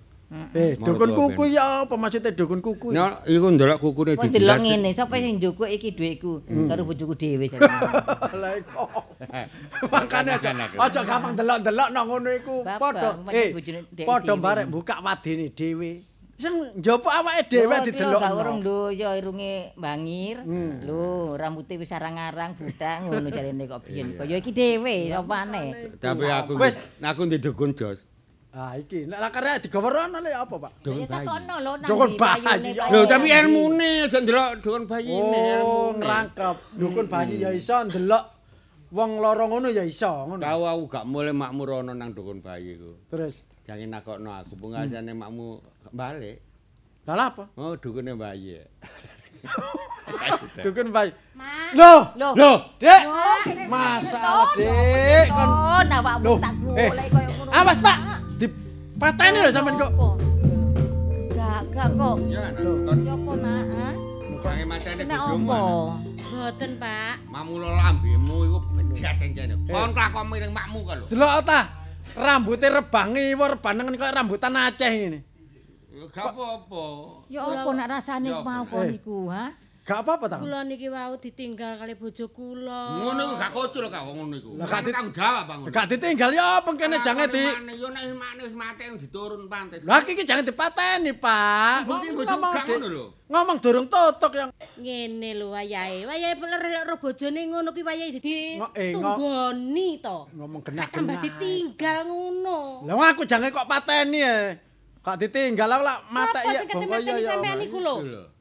Eh, dukun kuku ya apa maksudnya dukun kuku? Nek iku ndelok kukune Wong delok ngene, sapa sing njogok iki dhuwitku karo bojoku dhewe jarene. [laughs] Lah iku. [laughs] Makane aja aja gampang delok-delok nang ngono iku. Padha eh padha barek buka wadine dhewe. Sing njopok awake dhewe Lho, didelok. Gak urung doyo irunge bangir. Hmm. Lho, rambute wis arang-arang buta ngono [laughs] jarene kok biyen. Kaya iki dhewe sopane. Tapi aku Wes. aku ndek dukun jos. Ah iki nek lah karek digawe rono le apa, Pak? Dukun Ya bayi. takono lho nang Dukun bayi, ya. Lho tapi ilmune aja ndelok dukun bayi Oh, ilmune. ngrangkep. Dukun bayi ya iso ndelok wong lara ngono ya iso ngono. Tahu aku gak mulai makmu rono nang dukun bayi iku. Terus Jangan nakokno aku pengasane makmu balik. lah apa? Oh, dukune bayi. [laughs] Dukun bayi. Loh, Loh. loh, Dek. Masalah, Dek. Kon Oh, awakmu tak eh, golek koyo ngono. awas, Pak. Dipateni lho sampean kok. Apa? Gak, gak kok. Ya, Loh. kon Ya apa, Nak? ha? jange macane Nek bojomu. apa? Boten, Pak. Makmu lo lambemu iku bejat encene. Kon kelakuan miring makmu kok lho. Delok ta. Rambuté rebang ngiwa rebanen kaya rambutan Aceh ngene. Gak apa-apa. Ya apa nak rasane Ya apa? mau kon Eh. iku, ha? Gak apa-apa ta. Kula niki wau ditinggal kali bojo kula. Ngono iku gak kocul gak wong ngono iku. Lah, gak di- tanggung jawab bang. Gak ditinggal ya apa kene jange di Yo nek makne wis mati diturun pantai. Lah iki jangan dipateni, Pak. Bukti ngomong, gak ngono lho. Ngomong durung totok yang Ngene lho wayahe. Wayahe peler ro bojone ngono kuwi wayahe Ngo- eh, tunggoni to. ngomong Gak tambah ditinggal ngono. Lah aku jange kok pateni e. Kok ditinggal aku lah mata iya sing bongko ketemeteni iya ya. sampean iku lho?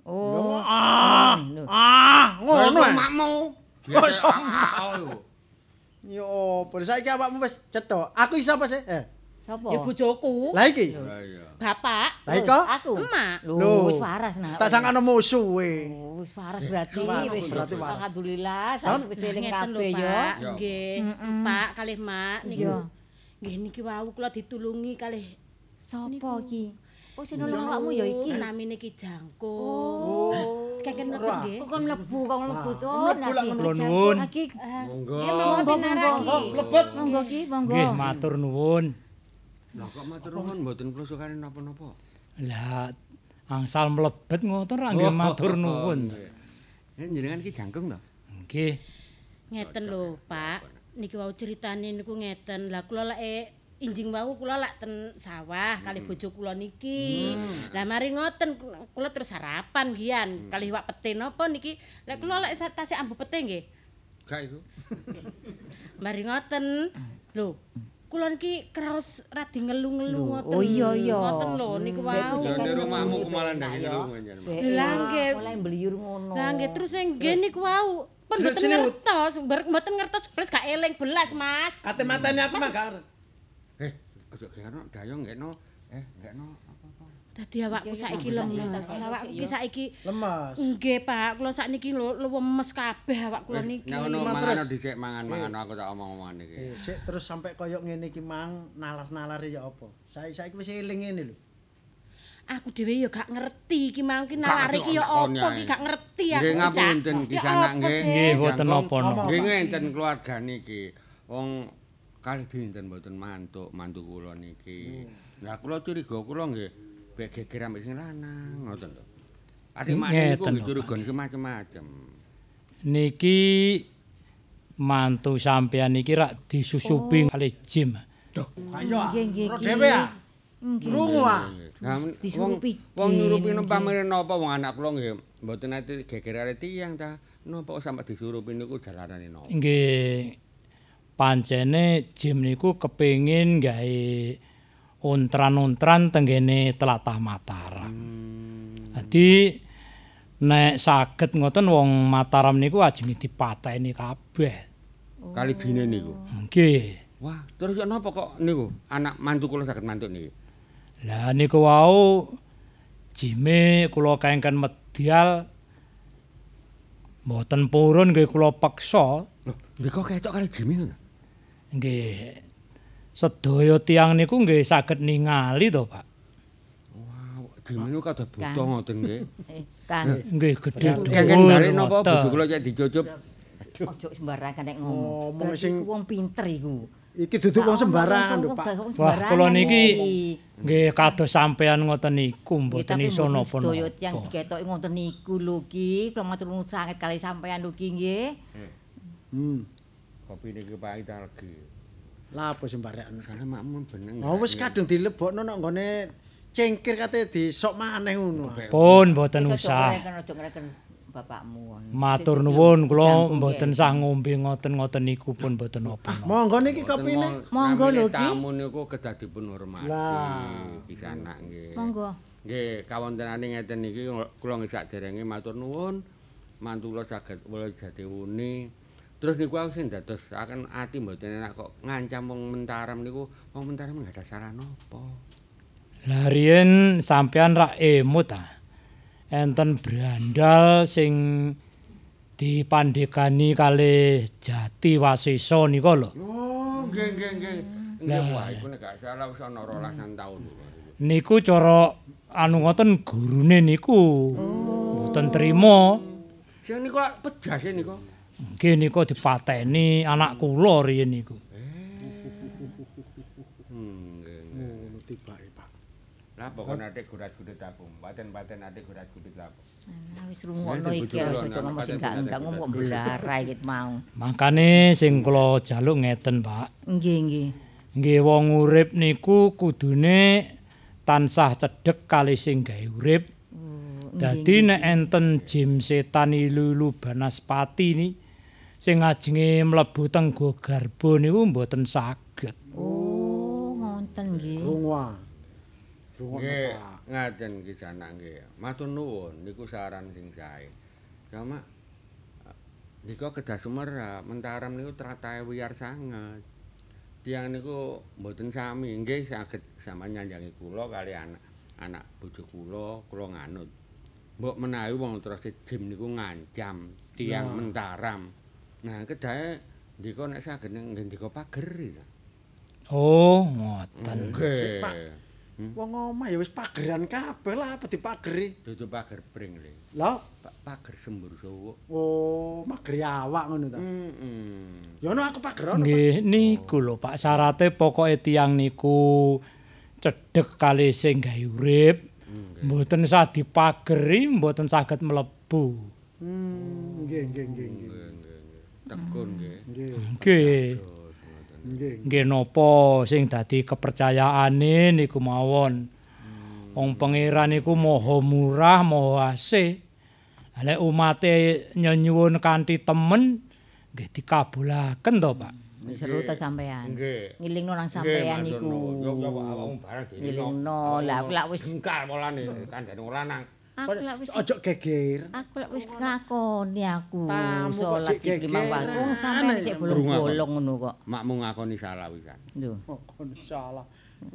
Oh. Ah, Lho. ah, ngono Ngono e. makmu. Ah, Yo, opo saiki awakmu wis cethok. Aku iso apa sih? Eh, Sapa? Ya bojoku. lah iki. Bapak. Lah iko Aku. Emak. Lho, wis waras nah. tak sangkano musuhe. Oh, wis waras berarti. Wis berarti waras. Alhamdulillah, sampe wis eling Ngeten lho, kabeh. Ya. Nggih. Pak kalih Mak niku. Nggih niki wau kula ditulungi kalih Sapa iki? Oh, sing nulung awakmu ya iki. Namine Ki Jangko. Oh. Mlebu Ora. nggih. Kok kon mlebu, kok mlebu to. mlebu nuwun. Naki. Monggo. Monggo Monggo. Mlebet. Monggo ki, monggo. Nggih, matur nuwun. Lah kok matur nuwun mboten kula sukane napa-napa. Lah angsal mlebet ngoten ra nggih matur nuwun. Ya jenengan iki jangkung to? Nggih. Ngeten lho, Pak. Niki wau ceritane niku ngeten. Lah kula lek eh, injing wau kula lak ten sawah kali bojo kula niki. Lah mari ngoten kula terus sarapan gian kali wak pete napa niki. Lek kula lek tasih ambu pete nggih. Gak iku. Mari ngoten. Lho, kula niki kraos radi ngelu-ngelu ngoten. oh iya, iya. Ngoten lho niku wau. Jane rumahmu kumalan ndang rumah jenengan. Lah, nggih. Oleh mbeliur ngono. Lah nggih terus nggih niku wau. Pun mboten ngertos, mboten ngertos belas gak eling belas, Mas. Kate mateni aku mah gak aja gekno dayong gekno. Eh, gekno apa-apa. Dadi awakku saiki lemes. Awakku iki saiki Lemas. nggih, Pak. Kula sakniki lho lemes kabeh awak kula niki. Nek ono Mas, mangan terus. dhisik mangan-mangan aku tak omong-omongan iki. Eh, sik terus sampai koyo ngene iki mang nalar-nalare ya apa? Saiki saiki wis eling ngene lho. Aku dhewe ya gak ngerti iki mang ki Gak nalar iki ya apa opo ki gak ngerti aku. Nggih ngapunten di Ya sana nggih. Nggih, boten Jangkung. napa-napa. Nggih ngenten keluarga niki. Wong kalih dinten mboten mantuk mantu kula niki. Lah kula curiga kula nggih bek geger ambek sing lanang ngoten lho. Adik makne niku Ngeten nggih lho, curiga semacam-macam. Niki mantu sampean iki rak disusupi kali Jim. Duh, kaya Nggih, nggih, ro dhewe ah. Krungu ah. Men- wong nyurupi nggih. napa wong anak kula nggih mboten ate geger arek tiyang ta. Napa kok sampe disurupi niku jalanane napa? Nggih pancene Jim niku kepengin gawe ontran-ontran tenggene tlatah Mataram. Dadi nek saged ngoten wong Mataram niku ajenge dipateni kabeh. Kali dine niku. Nggih. Wah, terus ya napa kok niku anak mantu kula saged mantuk niki? Lah niku wau Jime kula kengken medal mboten purun nggih kula peksa ndika ketok kali Jimmy ngono. Nggih sedaya tiyang niku nggih saged ningali to, Pak. Wah, Jimmy niku kada buta ngoten nggih. [laughs] Eh, Kang, Nggih gedhe Kengken dhuwur balik napa bojo kula cek dicucup. ojo sembarangan nek ngomong. Sing- wong pinter iku. Iki duduk wong sembarangan lho, Pak. Wah, kula niki nggih kados sampean ngoten niku mboten iso Sedaya napa-napa. tiyang diketoki ngoten niku lho ki, kula matur nuwun sanget kali sampean lho ki nggih. Hmm. Kopi niki pahit algi. Lah apa sembarangan. Soale makmu bener. Oh wis kadung dilebokno nang nggone cengkir kate disok maneh ngono. Pun mboten usah. Bapakmu. Matur nuwun kula mboten sah ngombe ngoten-ngoten niku pun mboten napa. Monggo niki kopine. Monggo lho, Ki. Tamu niku kedah dipun hormati. Lah. Ki sanak nggih. Monggo. Nggih, kawontenane ngeten niki kula nggih saderenge matur nuwun. Mantu kula saged kula jati uni. Terus niku aku sing dadosaken ati mboten enak kok ngancam wong mentaram niku wong mentaram enggak ada salah napa. Lah riyen sampean rak emut ah. Enten brandal sing dipandhekani kalih Jati Wasisa nika lho. Oh, nggih nggih nggih. Nggih wah iku nek gak salah wis ana rolasan taun. Niku cara anu ngoten gurune niku mboten trima. Sing niku lak pejas e niku. Nggih niku dipateni anak kula riyen niku. Hmm, nggih nggih. Ngono tibake, Pak. Lah pokoknya adik gurat-gudut apa? Paten-paten adik gurat-gudut apa? Nah, wis rungokno Nggih, iki aja ngomong sing gak enggak ngomong kok belarai iki mau. Makane sing kula jaluk ngeten, Pak. Nggih, nggih. Nggih wong urip niku kudune tansah cedhek kali sing gawe urip. Oh, Dadi nek enten jim setan ilu-ilu banaspati ni sing ajenge mlebu teng go garbo niku mboten saged. Oh, ngoten nggih. Rungu Nggih, ngaten ki janak nggih. Matur nuwun niku saran sing sae. Cuma nika kedah sumerap, mentaram niku tratahe wiyar sanget. Tiang niku mboten sami, nggih saged sama nyanjangi kula kali anak anak bojo kula, kula nganut. Mbok menawi wong terus jim niku ngancam tiang mentaram. Nah, kedahe ndika nek saged nggih ndika pageri. Oh, ngoten. Nggih. Pak. Wong omah ya wis pageran kabeh lah apa dipageri. Dudu pager pring le. Lah, Pak pager sembur suwuk. oh mageri awak ngono ta. Heeh. Ya ono aku pageran. Nggih niku lho Pak syarate pokoke tiyang niku cedhek kali sing gawe urip. Mboten sah dipageri, mboten saged mlebu. Hmm, nggih nggih nggih nggih. Nggih, nggih, nggih. Tekun nggih. Nggih. Nggih. Nggih. Napa sing dadi kepercayaane niku mawon. Wong pangeran niku maha murah, maha asih. Lek umate nyuwun kanthi temen nggih dikabulaken to, Pak. Wis seru ta sampean. Nggih. Ngilingno nang sampean niku. dhewe. Ngilingno, lah aku lak wis engkal polane kandhane wong lanang. Aku lak wis Ojo geger. aku lak wis ngakoni aku salat iki limang gegeran. waktu sampean sik bolong-bolong ngono kok. Makmu ngakoni salah wisan. Lho. Oh, kon salah.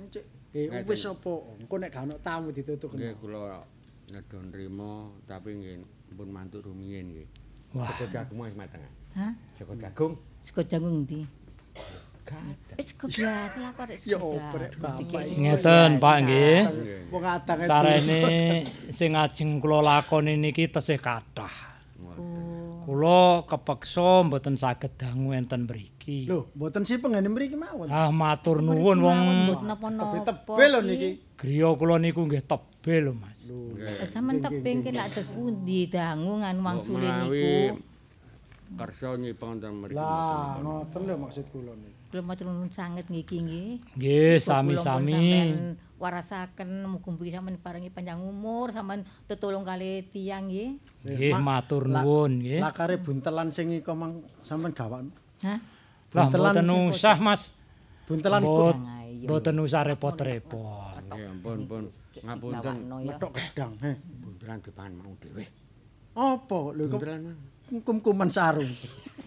Cek, eh wis apa? Engko nek gak ono tamu ditutuk Nggih kula nedha nrimo tapi nggih pun mantuk rumiyin nggih. Wah. Joko jagung wis mateng. Hah? Joko jagung. Sego jangung ndi? Wis kok biasa lah kok rek Ya sego oprek jangung. bapak. Ngeten, Pak nggih. Wong adang itu. Sarene sing ajeng kula lakoni niki tesih kathah. Oh. Kula kepeksa mboten saged dangu enten mriki. Lho, mboten si pengen mriki mawon. Ah matur nuwun wong. Tebel lho niki. griya kula niku nggih tebel lho Mas. Sampeyan tebing ki lak dos pundi dangu ngan wangsule niku. kersa nyipeng wonten mriki. Lah, ngoten lho maksud kula niki. Kula matur nuwun sanget nggih. Nggih, pun sami-sami. warasaken mugi-mugi sampeyan paringi panjang umur, sampeyan tetulung kali tiyang nggih. Nggih, Ma- matur nuwun nggih. Lakare buntelan sing iko mang sampean gawan. Hah? Buntelan mboten usah Mas. Buntelan Ayo. Mboten usah repot-repot. Nggih, ampun, pun. Ngapunten. Metok gedang. He. Buntelan depan mau dhewe. Apa lho kok kum-kuman sarung. [laughs]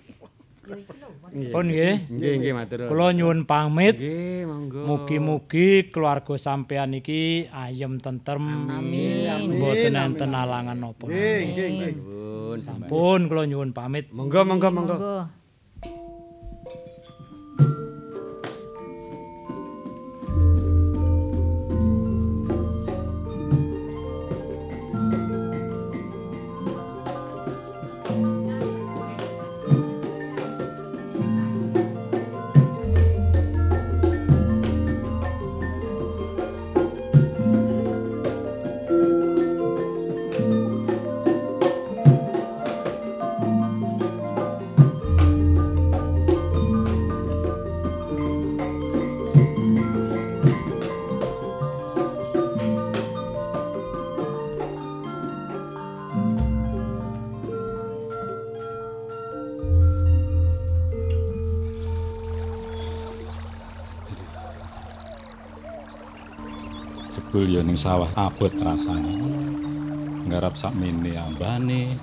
Pun nggih. Nggih, nggih matur. Kula nyuwun pamit. Nggih, monggo. Mugi-mugi keluarga sampeyan iki ayem tentrem. Amin. Mboten enten alangan napa. Nggih, nggih, nggih. Sampun kula nyuwun pamit. Monggo, monggo, monggo. Monggo. Ya ning sawah abot rasane. Nggarap sakmene ambane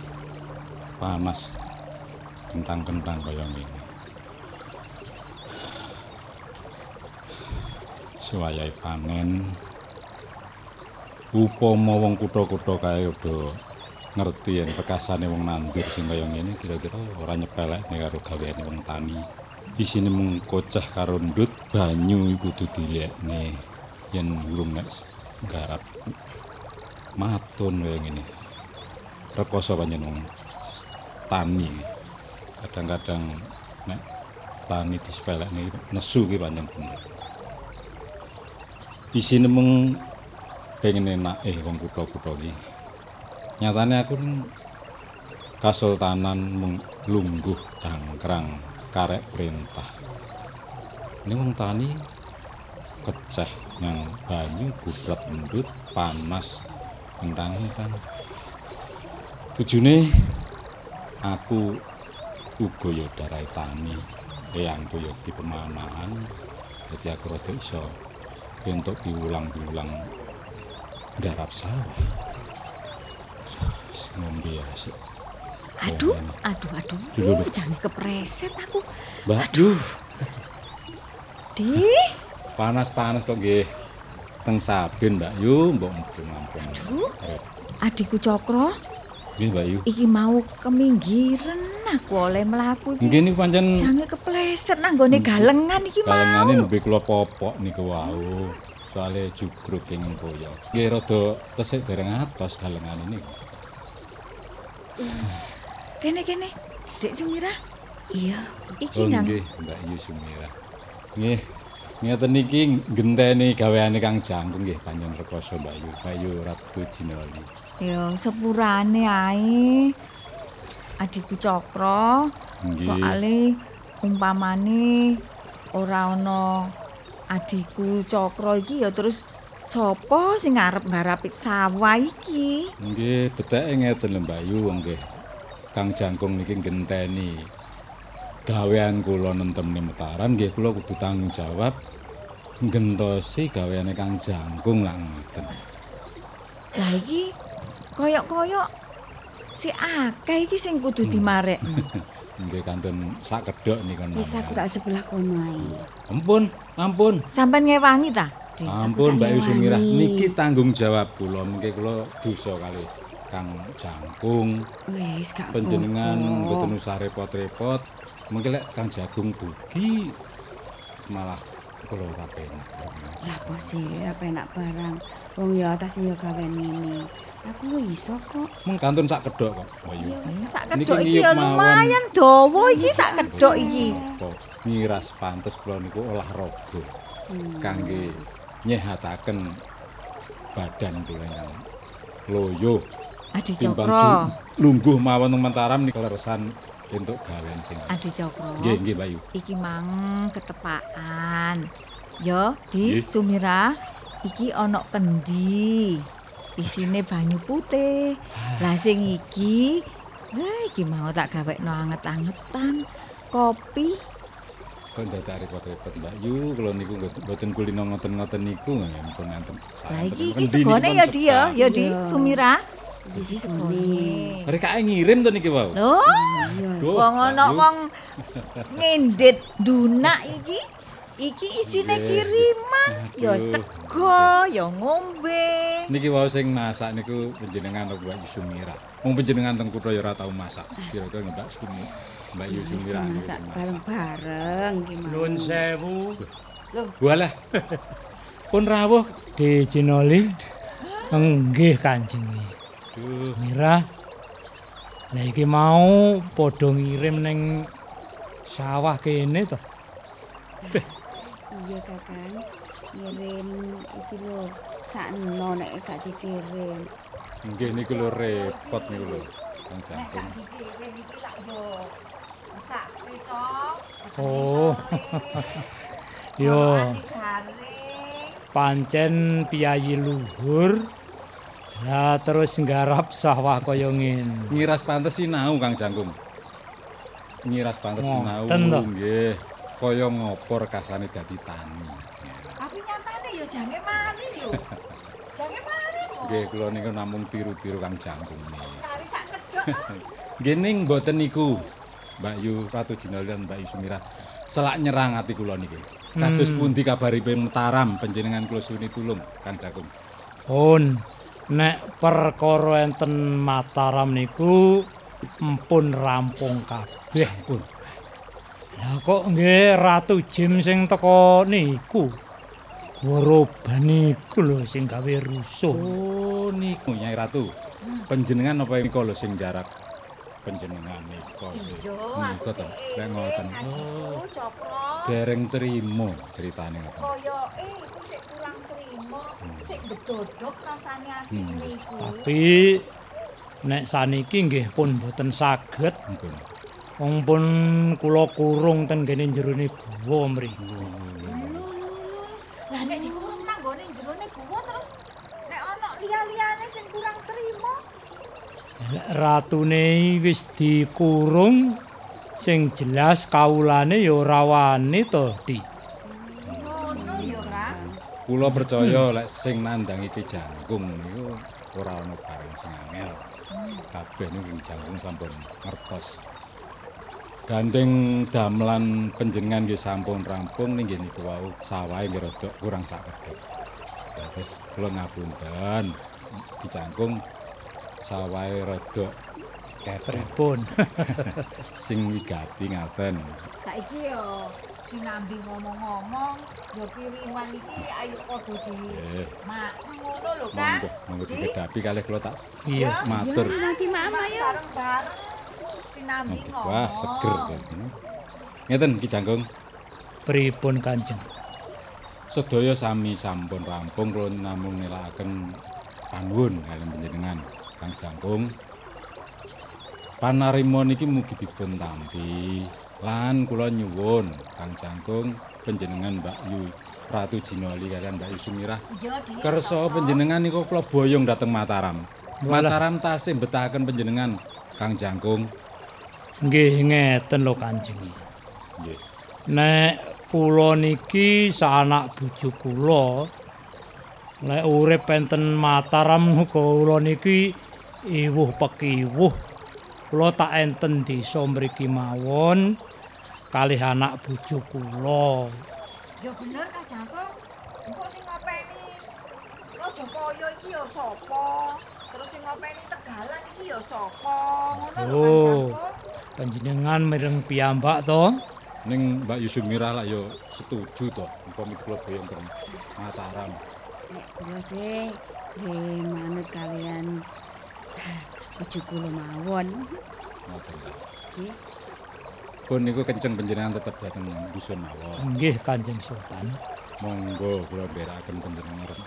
panas kentang-kentang kaya ngene. Suwayahe panen. Upama wong kutha-kutha kae udah ngerti yen bekasane wong nandur sing kaya ngene kira-kira ora nyepelekne karo gaweane wong tani. Isine mung kocah karo ndut banyu iku kudu dilekne. Yen urung nek garap. Matun kaya ngene. Rekoso pancen wong tani. Kadang-kadang nek tani disepelekne nesu ki pancen bener isine mung pengen enak eh wong kutha-kutha ki nyatane aku ning kasultanan mung lungguh dangkrang karek perintah. Ini wong tani keceh yang banyu gubret endut panas kentang kan tujune aku uga ya darai tani. Eyangku ya di pemanahan jadi aku rada iso untuk diulang-diulang garap sawah. Ngombe asik. Aduh, aduh, aduh. Jangan kepreset aku. Mbak, duh, Di, panas-panas kok nggih. Teng Sabin, Mbak Yu, mbok. Aduh. adikku Cokro, Nggih, Mbak Yu. iki mau keminggiran aku oleh mlaku iki. Nggih niku pancen Jangan kepleset nang gone galengan iki mau. kalengane nembe kula popok niku wau. Soale jugruk kenging boyo. Nggih rada tesik dereng atos galengane niku. Kene kene. Dek Sumira. Iya, iki Oh nang nggih, Mbak Yu Sumira. Nggih. Ngeten niki genteni gaweane Kang Jangkung nggih panjen rekoso Mbak Yu. Mbak Yu Ratu Jinoli. ya sepurane ae. Adikku Cokro, soale umpamane ora ana adikku Cokro iki ya terus sapa sing arep ngarapi sawah iki? Nggih, beteke ngeten lho Mbak Yu nggih. Kang Jangkung niki genteni gawean kula nentemne Mataram nggih kula kudu tanggung jawab ngentosi gaweane Kang Jangkung lah ngoten. Lah iki koyok-koyok si akeh iki sing kudu dimarekno. [laughs] Nggih kanten sak kedhok niku. Wis aku tak sebelah kono ae. Ampun, ampun. Sampeyan ngewangi ta? Ampun Mbak Yu Sumirah, ngewangi. niki tanggung jawab kula mengke kula dosa kali Kang Jangkung. Wis gak Panjenengan apa-apa. mboten usah repot-repot. Mengke lek Kang Jagung dugi malah kula ora penak. Lah apa sih ora penak barang. Wong ya atas ya gawean ngene. Aku iso kok. Mung kantun sak kedok kok, Bayu. Hmm, sak kedok iki ya lumayan dawa iki sak kedok iki. Ngiras pantes kula niku olahraga Hmm. kangge nyehataken badan kula ingkang loyo Adi Cokro. lungguh mawon teng Mataram niku leresan entuk gawean sing Adi Cokro. nggih nggih Bayu Iki mang ketepaan. Yo, Di Nggih. Sumira, iki ana kendi. Isine banyu putih. Lah sing iki, eh iki mau tak gawekno anget-angetan. Kopi. kok dadak repot-repot Mbak Yu kula niku mboten- mboten kulino ngoten-ngoten niku nggih ampun enten Lah iki iki segone ya Di ya, ya Di. Sumira. Segone. segone. Mereka ngirim to niki wau. Loh, wong ana wong ngendit dunak iki. Iki isine kiriman, ya sego, ya ngombe. Niki wau sing masak niku panjenengan karo Mbak Yu Sumira. Wong panjenengan teng kutha ya ora tau masak. Kira-kira Mbak Sumi Mbak Yu Wis Sumira niku masak masak. bareng-bareng ki mau. Nuwun sewu. Walah. Pun rawuh. Di Cinoli. Enggih Kanjeng. Duh, Mira. Lah iki mau padha ngirim ning sawah kene to. Iya Kakang. Ngirim iki lho sakno nek gak dikirim. nggih niku lho repot niku lho. Kang Jangkung. dikirim iki lak yo mesake to. Oh. Yo, pancen piyayi luhur. Lah terus nggarap sawah kaya ngene. Ngiras pantes sinau Kang Jangkung. Ngiras pantes sinau nggih. Kaya ngopo rekasane dadi tani. Tapi nyatane yo jange mari yo. [laughs] Jange mari kok. Nggih kula niku namung tiru-tiru Kang Jangkung niki. Kari sak kedok. [laughs] Nggih ning mboten niku. Mbak Yu Ratu Jinoli lan Mbak Yu Sumira selak nyerang ati kula niki. Kados Hmm. pundi kabaripun Mataram panjenengan kula suni tulung Kang Jangkung. Pun nek perkara enten Mataram niku empun rampung kabeh. Pun. Lah kok nggih Ratu Jim sing teko niku. Goroban niku lho sing gawe rusuh. Oh niku Nyai Ratu. Panjenengan apa nika lho sing jarak panjenengan nika. Iya, Nika to. Nek ngoten. Oh, cokro. dereng trimo ceritane ngoten. Koyoke iku sik sik bedodok rasane ati Hmm. niku. Tapi nek saniki nggih pun boten saged. Ampun. Wong pun kula kurung ten kene jerone guwa mriku. Lho. Lah nek dikurung nang gone jerone guwa terus nek ana liya-liyane sing kurang trimo, Lek ratune wis dikurung sing jelas kawulane ya ora wani to, Di. Kula percaya lek sing nandangi Ki Jangkung niku ora ana barang sing angel. Kabeh niku Jangkung sampun ngertos. Gandeng damelan panjenengan nggih sampun rampung ning nggih niku wau sawahe nggih rada kurang sak kedhok. Dados kula ngapunten Ki Jangkung sawahe rada ketrep Pripun? [laughs] sing wigati ngaten. Saiki yo sinambi ngomong-ngomong, yo kiriman iki ayo padha di mak ngono lho, Kang. monggo monggo kalih kula tak Iya. matur. Nanti mama ya. bareng-bareng sinambi ngomong. Wah, seger kan. Ngeten Ki Jangkung, Pripun Kanjeng? sedaya sami sampun rampung kula namung nilakaken panuwun kaliyan panjenengan Kang Jangkung. Panarima niki mugi dipun tampi lan kula nyuwun Kang Jangkung panjenengan Mbak Yu Ratu Jinoli kaliyan Mbak Yu Sumirah kersa panjenengan niku kula boyong dhateng Mataram. Mataram tasih betahaken panjenengan Kang Jangkung. Nggih ngeten lho Kanjeng. Nggih. Nek kula niki saanak bojo kula lek urip enten Mataram [laughs] kula niki iwuh pekiwuh. Kula tak enten desa mriki mawon kalih anak bojo kula. Ya bener Kak Jangkung. Engko sing ngopeni Rajapaya iki ya sapa? Terus sing ngopeni Tegalan iki ya sapa? Ngono lho Oh. Kak. Panjenengan mireng piyambak to? Ning Mbak Yusumira lah yo setuju to. Muga kula boyong teng Mataram. Nek kula sih nggih manut kalian bojo kula mawon. Ngoten ta. Nggih. Pun niku kenceng panjenengan tetep dateng dusun mawon. Nggih Kanjeng Sultan. Monggo kula ndherekaken panjenengan.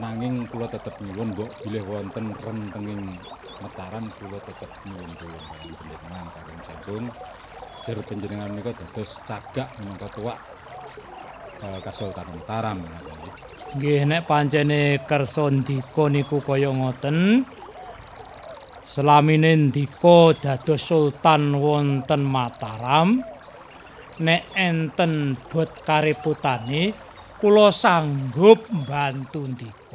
Nanging kula tetep nyuwun mbok bilih wonten rentenging Mataram kula tetep nyuwun tulung kaliyan panjenengan kagem Jabung. Jer panjenengan menika dados cagak minangka tuwak eh, Kasultanan Mataram ngoten nggih. Nggih nek pancene kersa ndika niku kaya ngoten. Selamine ndika dados sultan wonten Mataram. Nek enten bot kariputane kula sanggup mbantu ndika.